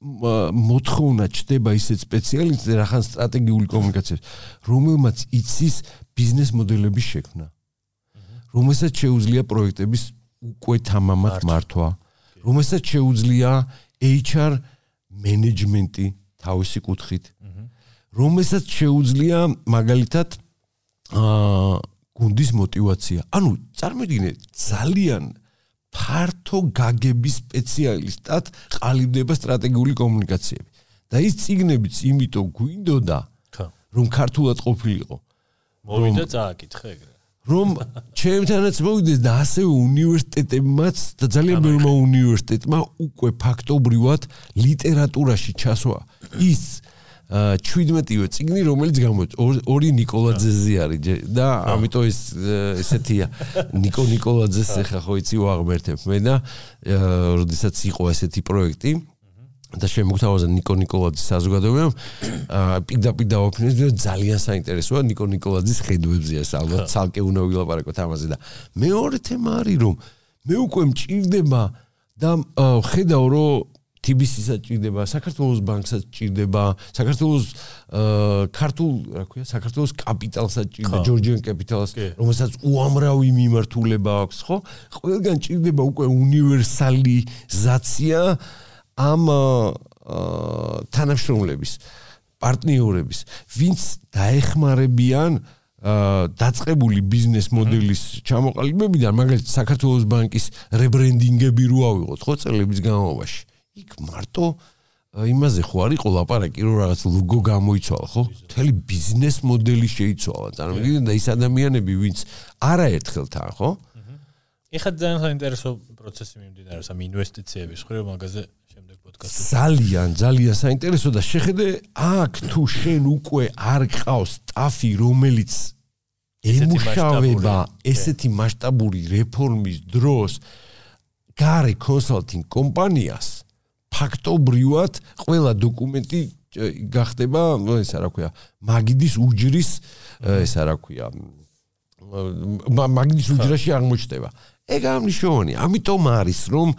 მოთხოვნა ჩდება ისეთ სპეციალისტზე რახან სტრატეგიული კომუნიკაციას, რომელმაც იცის ბიზნეს მოდელების შექმნა. რომელსაც შეუძლია პროექტების უკვე თამამად მართვა, რომელსაც შეუძლია HR მენეჯმენტი თავისი კუთხით. რომელსაც შეუძლია მაგალითად აა გუნდის мотиваცია. ანუ წარმოიდგინე ძალიან ფართო გაგების სპეციალისტად ყალიბდება სტრატეგიული კომუნიკაციები. და ის ციგნებიც იმიტომ გვინდოდა, რომ ქართულად ყოფილიყო. მოვიდა წააკითხე ეგრე. რომ ჩემთანაც მოვიდეს და ასევე უნივერსიტეტებმაც და ძალიან ბევრმა უნივერსიტეტმა უკვე ფაქტობრივად ლიტერატურაში ჩასვა ის 17-ვე წიგნი, რომელიც გამოიწვია ორი ნიკოლაძეზე არის და ამიტომ ეს ესეთია. ნიკო ნიკოლაძეს ეხა ხო იცი ვაღმერთებ მე და როდესაც იყო ესეთი პროექტი და შემოგთავაზა ნიკო ნიკოლაძის საზოგადოებამ პიკდაპი დაოფინეს და ძალიან საინტერესოა ნიკო ნიკოლაძის ხედვებზე ეს ალბათ ცალკე უნდა ვილაპარაკოთ ამაზე და მეორე თემა არის რომ მე უკვე მჭირდება და ხედავ რომ TBC-საც ჭირდება, საქართველოს ბანკსაც ჭირდება, საქართველოს ქართულ, რა ქვია, საქართველოს კაპიტალსაც ჭირდება, ჯორჯიან კაპიტალს, რომელსაც უამრავი მიმართულება აქვს, ხო? ყველგან ჭირდება უკვე უნივერსალიზაცია ამ თანამშრომლების, პარტნიორების, ვინც დაეხმარებიან დაწყებული ბიზნეს მოდელის ჩამოყალიბებიდან, მაგალითად, საქართველოს ბანკის რებრენდინგები რო ავიღოთ, ხო, წელების განმავლობაში. იქ მარტო იმაზე ხო არისო ლაპარაკი რომ რაღაც ლოგო გამოიცვალა ხო? მთელი ბიზნეს მოდელი შეიცვალა. წარმოგიდგენთ და ის ადამიანები ვინც არაერთხელ თან ხო? ეხლა ძალიან საინტერესო პროცესი მიმდინარეობს ამ ინვესტიციების ხრევ მაგაზე შემდეგ პოდკასტში. ძალიან ძალიან საინტერესო და შეხედე აქ თუ შენ უკვე არ ყავს სტაფი რომელიც ემუშავება ესეთი მასშტაბური რეფორმის დროს გარე კონსალტინგ კომპანიას ფაქტობრივად ყველა დოკუმენტი გახდება ესა რა ქვია მაგიდის უჯრის ესა რა ქვია მაგიდის უჯრაში აღმოჩნდება. ეგ ამნიშნული ამიტომ არის რომ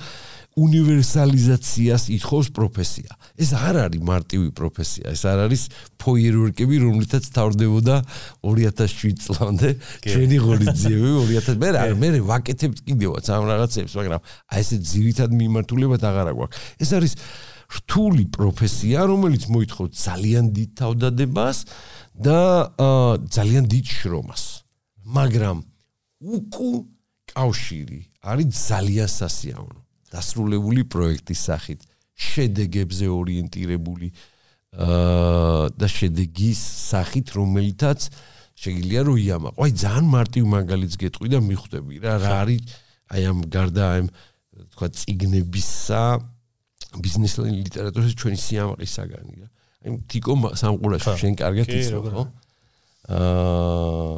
უნივერსალიზაციას ითხოვს პროფესია. ეს არ არის მარტივი პროფესია, ეს არ არის ფოიერვერკები, რომლითაც თავდებოდა 2007 წლამდე ჩვენი ღორიძიები 2000 მე რა მე ვაკეთებ კიდევაც ამ რაღაცებს, მაგრამ აი ესე ძირითად მიმართულებად აღარ აქვს. ეს არის რთული პროფესია, რომელიც მოითხოვს ძალიან დიდ თავდადებას და ძალიან დიდ შრომას. მაგრამ უკუ კავშირი არის ძალიან სასიავნო. დასრულებული პროექტის სახით შედეგებზე ორიენტირებული აა და შედეგის სახით რომელიცაც შეიძლება რომ იამაყო. აი ძალიან მარტივ მაგალითს გეტყვი და მიხვდები რა რა არის აი ამ გარდა აი თქვა ციგნებისა ბიზნეს ლიტერატურის ჩვენი სიამაყის საგანი რა. აი თიკო სამყურაში შენ კარგად იცნობ ხო? აა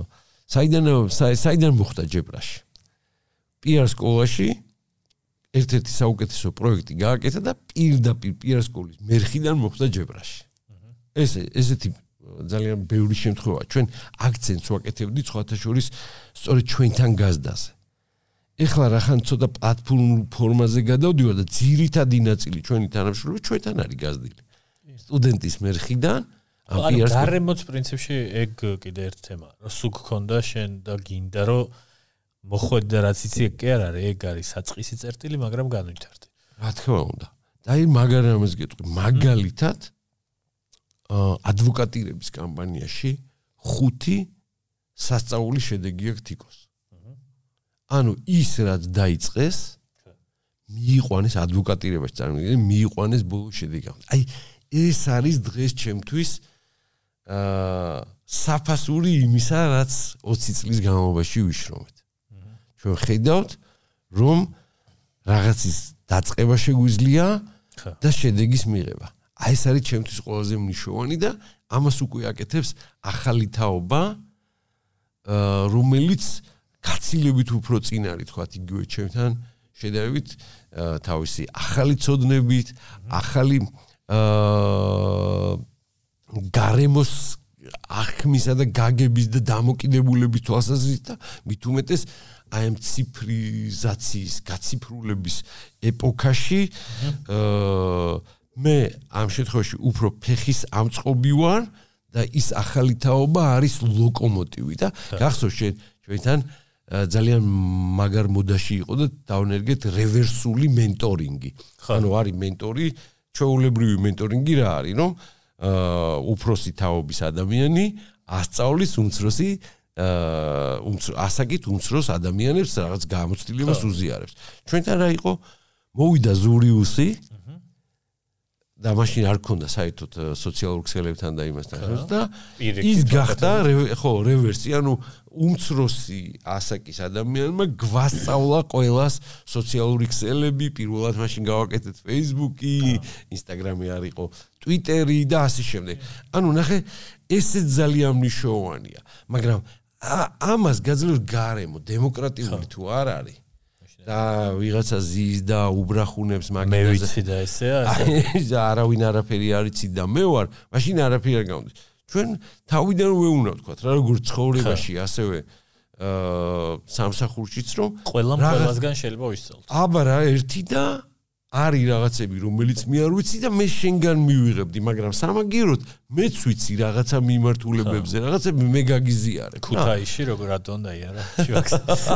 საიდან საიდან მოხდა ჯებრაში? პიარ სკოლაში ერთ-ერთი საუკეთესო პროექტი გააკეთა და პირდაპირ პიარსკოლის მერხიდან მოხდა ჯებრაში. ეს ესეთი ძალიან ბევრი შემთხვევა. ჩვენ აქცენტს ვაკეთებდი სხვათა შორის სწორედ ჩვენთან გაზდაზე. ეხლა რახან ცოტა პლატფორმულ ფორმაზე გადავდივარ და ძირითადი ნაწილი ჩვენი თანამშრომლობა ჩვენთან არის გაზდილი. სტუდენტის მერხიდან ამ პიარსკოლის გარემოც პრინციპში ეგ კიდე ერთ თემა. რა სულ გქონდა შენ და გინდა რომ მოხვედი და რაც იცი კი არ არის ეგ არის საწყისი წერტილი მაგრამ განვითარდი. რა თქმა უნდა. და აი მაგარამეს გეტყვი. მაგალითად ადვოკატირების კამპანიაში ხუთი სასწაული შედეგი აქვს თიკოს ანუ ის რაც დაიწყეს მიიყვანეს ადვოკატირებაში წარმოგიდგენ მიიყვანეს ბოლო შედეგი აი ეს არის დღეს ჩემთვის აა საფასური იმისა რაც 20 წლის განმავლობაში ვიშრომეთ ჩვენ ხედავთ რომ რაღაცის დაწყება შეგვიძლია და შედეგის მიღება. აი ეს არის ჩემთვის ყველაზე მნიშვნელოვანი და ამას უკვე აკეთებს ახალი თაობა რომელიც კაცილებით უფრო წინ არის თქვა იგივე ჩემთან შედარებით თავისი ახალი ცოდნებით, ახალი აა გარემოს აღქმისა და გაგების და დამოკიდებულების თვალსაზრისით და მით უმეტეს აი ამ ციფრიზაციის, გაციფრულების ეპოქაში აა მე ამ შემთხვევაში უფრო ფეხის ამწყობი ვარ და ის ახალი თაობა არის ლოკომოტივი და გახსოვს შენ ჩვენთან ძალიან მაგარ მოდაში იყო და დავნერგეთ რევერსული მენტორინგი. ანუ არის მენტორი, ჩაულებრივი მენტორინგი რა არის, რომ აა უფროსი თაობის ადამიანი ასწავლის უმცროსი აა ასაკით უმცროს ადამიანებს რაღაც გამოცდილებას უზიარებს. ჩვენთან რა იყო? მოვიდა ზურიუსი და მაშინ არ ქონდა საერთოდ სოციალურ ქსელებთან და იმასთან და ის გახდა ხო რევერსი ანუ უმცროსი ასაკის ადამიანმა გვასწავლა ყოველას სოციალური ქსელები პირველად მაშინ გავაკეთეთ Facebook-ი, Instagram-ი არ იყო, Twitter-ი და ასე შემდეგ. ანუ ნახე ესე ძალიან მნიშვნელოვანია, მაგრამ ამას გაძლევს გარემო, დემოკრატიული თუ არ არის. და ვიღაცა ზის და უბრახუნებს მაგაზე მე ვიცი და ესეა ეს არავინ არაფერი არ იცი და მე ვარ მაშინ არაფერი არ გამდის ჩვენ თავიდან ვეუნა ვთქვა რა როგორ ცხოვრებაში ასევე აა სამსახურშიც რომ ყველა ყველასგან შეიძლება ვისწავლოთ აბა რა ერთი და არის რაღაცები რომელიც მე არ ვიცი და მე შენგან მივიღებდი მაგრამ სამაგიეროდ მეც ვიცი რაღაცა მიმართულებებზე რაღაცები მე გაგიზიარე ქუთაისში როგორ ატონდაი არა შუაქს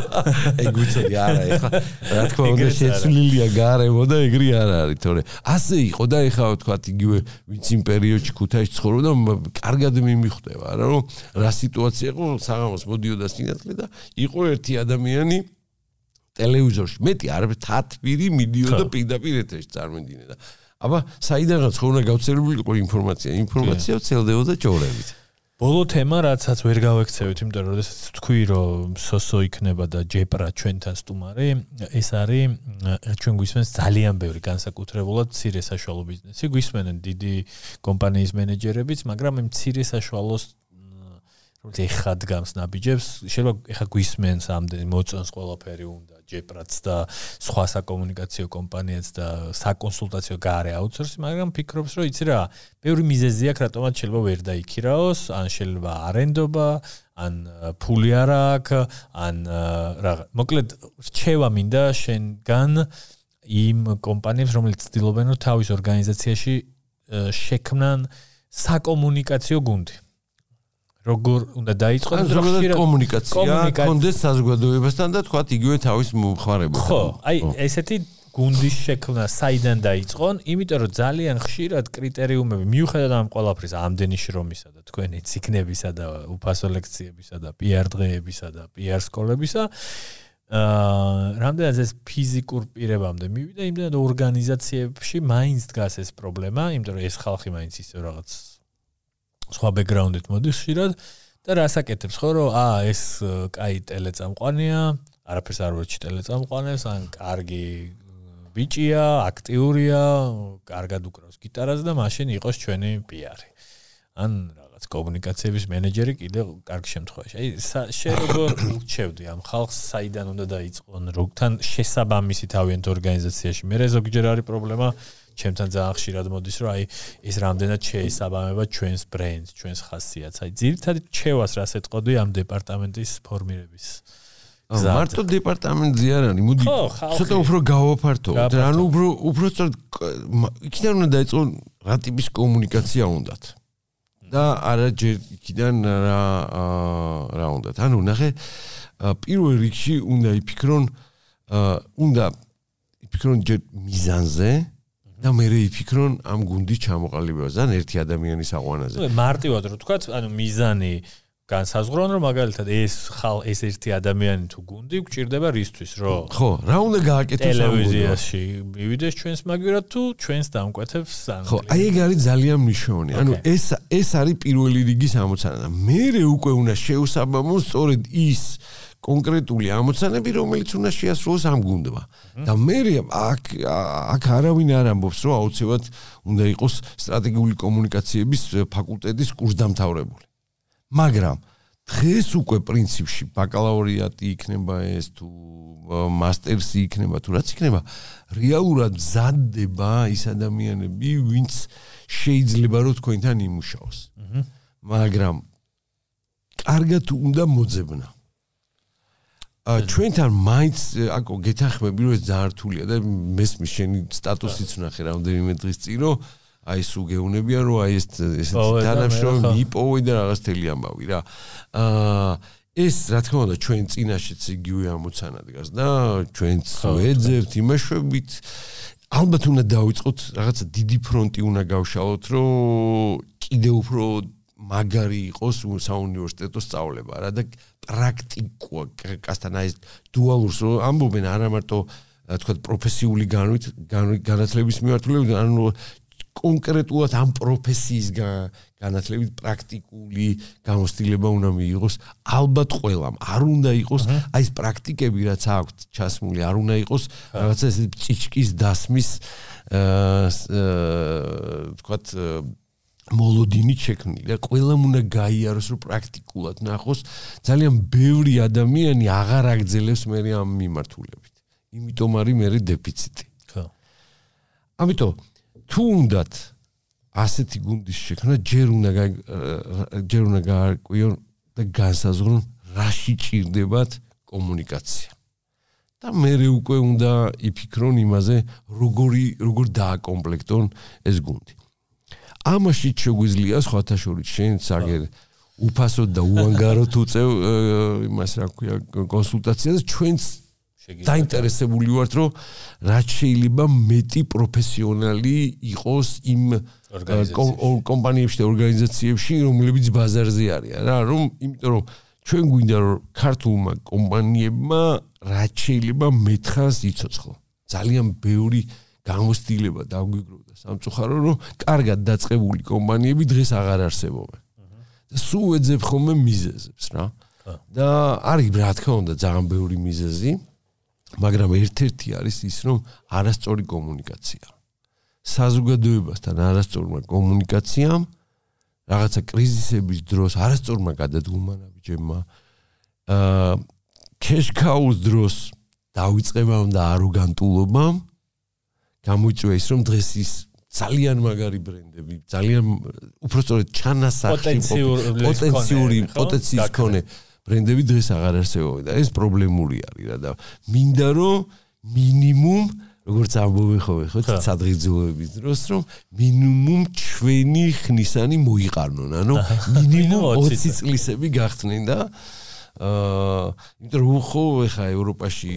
ეგ ვიცოდი არა ეხლა რა თქმა უნდა შეცვლილია გარემო და ეგრი არ არის თორე. ასე იყო და ეხლა თქვა იგივე ვინც იმ პერიოდში ქუთაისში ცხოვრობდა კარგად მიმიხვდება რა რომ რა სიტუაცია იყო საღამოს მოდიოდა სინათლე და იყო ერთი ადამიანი ტელევიზორში. მეტი არ თათბირი მიდიოდა პირდაპირ ეთერში წარმენდინე და. აბა საიდანაც ხო უნდა გავცერებული იყო ინფორმაცია? ინფორმაცია ვცელდებოდა ჯორებით. ბოლო თემა რაცაც ვერ გავექცევით იმიტომ რომ შესაძ თქვი რომ სოსო იქნება და ჯეპრა ჩვენთან სტუმარი ეს არის ჩვენ გვისმენს ძალიან ბევრი განსაკუთრებულად მცირე საშუალო ბიზნესი. გვისმენენ დიდი კომპანიის მენეჯერებიც მაგრამ იმ მცირე საშუალოს რომელიც ეხა დგამს ნაბიჯებს შეიძლება ეხა გვისმენს ამდენი მოწონს ყველაფერი უნდა ჯეპრაც და სხვა საკომუნიკაციო კომპანიაც და საკონსულტაციო გარე აუთსორსი, მაგრამ ფიქრობს, რომ იცი რა, ბევრი მიზეზი აქვს, რატომაც შეიძლება ვერ დაიქირაოს, ან შეიძლება არენდობა, ან ფული არ აქვს, ან რაღა. მოკლედ, რჩევა მინდა შენგან იმ კომპანიებს, რომელიც ცდილობენ, რომ თავის ორგანიზაციაში შექმნან საკომუნიკაციო გუნდი. როგორ უნდა დაიწყოს ზოგადად კომუნიკაცია კონდეს საზოგადოებასთან და თქვათ იგივე თავის მხარებთან ხო აი ესეთი გუნდის შექმნა საიდან დაიწყონ? იმიტომ რომ ძალიან ხშირად კრიტერიუმები მიუხედავად ამ ყველაფრის ამდენი შრომისა და თქვენი ციგნებისა და უფასო ლექციებისა და PR დღეებისა და PR სკოლებისა აა რამდენად ეს ფიზიკურ პირებამდე მივიდა იმდენად ორგანიზაციებში მაინც დგას ეს პრობლემა იმიტომ რომ ეს ხალხი მაინც ისე რაღაც სხვა ბექგრაუნდით მოდის ხშირად და რასაკეთებს ხო რომ აა ეს კაი ტელეწამყვანია, არაფერს არ ვერჩი ტელეწამყვანებს, ან კარგი ბიჭია, აქტიურია, კარგად უკრავს გიტარას და მაშინ იყოს ჩვენი პიარი. ან რაღაც კომუნიკაციების მენეჯერი კიდე კარგ შემთხვევაში. აი შე როგორ უჩევდი ამ ხალხს საიდან უნდა დაიწყონ, როგთან შესაბამისი თავიანთ ორგანიზაციაში. მე ზოგჯერ არის პრობლემა ჩემთან ძალიან ხშირად მოდის რომ აი ეს რამდენად შეესაბამება ჩვენს ბრენდს, ჩვენს ხასიათს. აი ძირითადად ჩევას რას ეთყოდი ამ დეპარტამენტის ფორმირების. აა მარტო დეპარტამენტზე არ არის, მოდი ცოტა უფრო გავაფართო. ანუ უფრო უფრო სწორად იქიდან უნდა დაიწყო რა ტიპის კომუნიკაცია უნდათ. და არა ჯერ იქიდან რა რა უნდათ. ანუ ნახე პირველ რიგში უნდა იფიქრონ უნდა იფიქრონ ჯერ მიზანზე, და მე რეიფიქრონ ამ გუნდის ჩამოყალიბებას ან ერთი ადამიანის აღვანაზე. მარტივად რო თქვა, ანუ მიზანი განსაზღვრონ რომ მაგალითად ეს ხალ ეს ერთი ადამიანი თუ გუნდი გვჭირდება რისთვის რომ ხო რა უნდა გააკეთოს ტელევიზიაში მივიდეს ჩვენს მაგივრად თუ ჩვენს დამკვეთებს ან ხო აი ეგ არის ძალიან მნიშვნელოვანი. ანუ ეს ეს არის პირველი რიგის ამოცანა და მე უკვე უნდა შეუსაბამოს სწორედ ის კონკრეტული ამოცანები, რომელიც უნდა შეასრულოს ამ გუნდმა. და მე აქ აქ არავინ არ ამბობს, რომ აუცილებლად უნდა იყოს სტრატეგიული კომუნიკაციების ფაკულტეტის კურსდამთავრებული. მაგრამ დღეს უკვე პრინციპში ბაკალავრიატი იქნება ეს თუ მასტერსი იქნება თუ რაც იქნება, რეალურად მზადდება ის ადამიანები, ვინც შეიძლება რომ თქვენთან იმუშაოს. მაგრამ კარგად უნდა მოძებნა. ჩვენთან მაინც აკო გეთანხმები რომ ეს ძალიან რთულია და მესმის შენი სტატუსიც ვნახე რამდენიმე დღის წინ რომ აი სულ გეუნებიან რომ აი ეს ესეთი თანამშრომლები მიპოვე და რაღაც თელი ამბავი რა. აა ეს რა თქმა უნდა ჩვენ წინაშეც იგივე ამოცანა დგას და ჩვენც ვეძებთ იმაშვებით. ალბათ უნდა დავიწყოთ რაღაცა დიდი ფრონტი უნდა გავშალოთ რომ კიდე უფრო მაგარი იყოს საუნივერსიტეტო სწავლება რა და პრაქტიკასთან აი დუალურს რომ ამბობენ არა მარტო თქვა პროფესიული განვით განათლების მიმართულებით ანუ კონკრეტულად ამ პროფესიის განათლებით პრაქტიკული გამოცდილება უნდა მიიღოს. ალბათ ყველამ არ უნდა იყოს აი ეს პრაქტიკები რაც აქვს ჩასმული არ უნდა იყოს რაღაცა ეს ჭიჭკის დასმის აა თქვათ მოლოდინი შექმნილი და ყველამ უნდა გაიაროს რომ პრაქტიკულად ნახოს. ძალიან ბევრი ადამიანი აღარ აგძელებს მე ამ მიმართულებით. იმიტომ არის მე დეფიციტი. ხო. ამიტომ თუ უნდათ ასეთი გუნდის შექმნა ჯერ უნდა ჯერ უნდა გაარკვიონ და განსაზღვრონ რაში ჭირდებათ კომუნიკაცია. და მე უკვე უნდა იფიქრონ იმაზე როგორი როგორ დააკომპლექტონ ეს გუნდი ამაში შეგვიძლია სხვათა შორის შენ საგერ უფასოდ და უანგაროდ უწევ იმას რა ქვია კონსულტაციას ჩვენც დაინტერესებული ვართ რომ რაც შეიძლება მეტი პროფესიონალი იყოს იმ კომპანიებში და ორგანიზაციებში რომლებიც ბაზარზე არიან. რა რომ იმიტომ რომ ჩვენ გვინდა რომ ქართულმა კომპანიებმა რაც შეიძლება მეთხას იცოცხლო. ძალიან ბევრი გამოსtildeება დაგვიგროვდა სამწუხარო რომ კარგად დაწყებული კომპანიები დღეს აღარ არსებობენ. და სულ ეძებ ხოლმე მიზეზებს რა. და არის რა თქმა უნდა ძალიან ბევრი მიზეზი მაგრამ ერთ-ერთი არის ის რომ არასწორი კომუნიკაცია. საზოგადოებასთან არასწორმა კომუნიკაციამ რაღაცა კრიზისების დროს არასწორმა გადადგომა ნაბიჯებმა აა კეშკაუს დროს დაიწყებამ და აროგანტულობამ გამოიწვია ის რომ დღეს ის ძალიან მაგარი ბრენდები, ძალიან უпростоრად ჩანასახი პოტენციური პოტენციის მქონე ბრენდები დღეს აღარ არსებობს და ეს პრობლემური არის რა და მინდა რომ მინიმუმ როგორც ამბობენ ხოლმე ხო სადღიძულების დროს რომ მინიმუმ ჩვენი ხნისანი მოიყარნონ ანუ მინიმუმ 20 წლისები გახდნენ და აა იმიტომ რომ ხო ეხა ევროპაში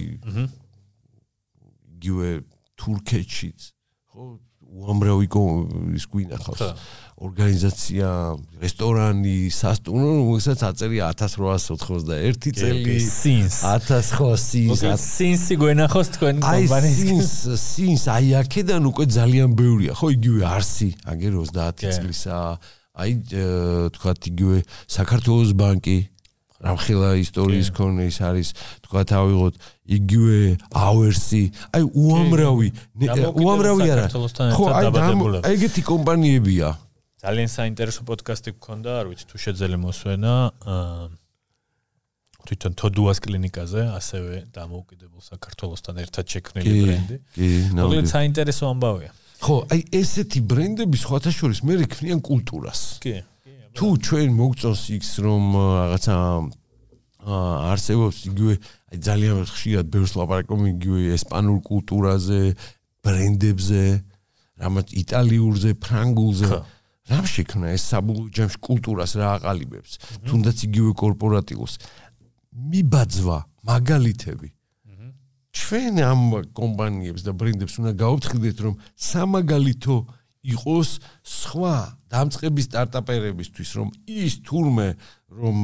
იგივე თურქეთშიც ხო უამრავი ის გვინახავს ორგანიზაცია, რესტორანი, სასტუმრო, რომელსაც აწერია 1891 წელი. 1800 სინსი გვენახოს თქვენ კომპანიის. აი სინს, სინს აი აქედან უკვე ძალიან ბევრია, ხო იგივე არსი, აგერ 30 წლისა. აი თქვა იგივე საქართველოს ბანკი რამხელა ისტორიის კონე ის არის. თქვა თავიღოთ იგივე აუერსი აი უამრავი უამრავი არა ხო აი ეგეთი კომპანიებია ძალიან საინტერესო პოდკასტი გქონდა, არ ვიცი თუ შეძელე მოსვენა, აა თვითონ თოდუას კლინიკაზე, ასევე დამოუკიდებელ საქართველოსთან ერთად შექმნილი ბრენდი. კი, ნამდვილად საინტერესო ამბავია. ხო, აი ესეთი ბრენდები სხვათა შორის მე რეკნიან კულტურას. კი. თუ ჩვენ მოგწონს იქს რომ რაღაცა არსებობს იგივე აი ძალიან ხშირად ბევრს ლაპარაკობ იგივე ესპანურ კულტურაზე, ბრენდებზე, რამაც იტალიურზე, ფრანგულზე. რამ შექმნა ეს საბულო ჯემში კულტურას რა აყალიბებს? თუნდაც იგივე კორპორატიულს. მიბაძვა მაგალითები. ჩვენ ამ კომპანიებს და ბრენდებს უნდა გაუფრთხილდეთ რომ სამაგალითო იყოს სხვა დამწყები სტარტაპერებისთვის რომ ის თურმე რომ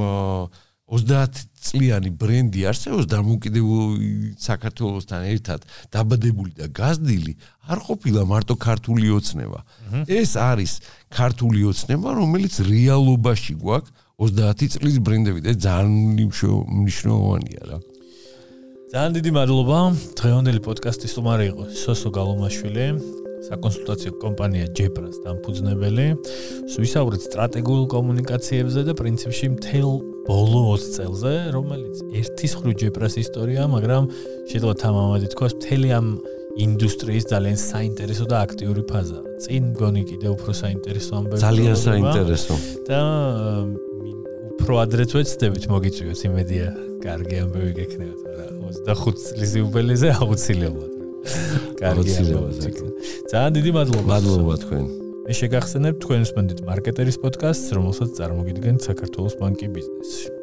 30 წლიანი ბრენდი არსებობს დამოუკიდებელი საქართველოსთან ერთად დაბადებული და გაზრდილი არ ყოფილა მარტო ქართული ოცნება. ეს არის ქართული ოცნება, რომელიც რეალობაში გვაქვს 30 წლის ბრენდები და ძალიან მნიშვნელოვანია რა. ძალიან დიდი მადლობა. დღევანდელი პოდკასტის სტუმარი იყო სოსო გალომაშვილი. საკონსულტაციო კომპანია ჯეპრას დამფუძნებელი. ვისაუბრეთ სტრატეგიულ კომუნიკაციებზე და პრინციპში მთელ ბოლო 20 წელზე, რომელიც ერთის ხრი ჯეპრას ისტორია, მაგრამ შეიძლება თამამად ითქვას, მთელი ამ ინდუსტრიის ძალიან საინტერესო და აქტიური ფაზა. წინ გონი კიდე უფრო საინტერესო ამბები. ძალიან საინტერესო. და უფრო ადრეც ვეცდებით მოგიწვიოთ იმედია, კარგი ამბები გექნებათ, არა 25 წლის იუბილეზე აუცილებლად. კარგი ამბები. ძალიან დიდი მადლობა. მადლობა თქვენ. მე შეგახსენებ თქვენს მანდით მარკეტერის პოდკასტს, რომელსაც წარმოგიდგენთ საქართველოს ბანკი ბიზნესში.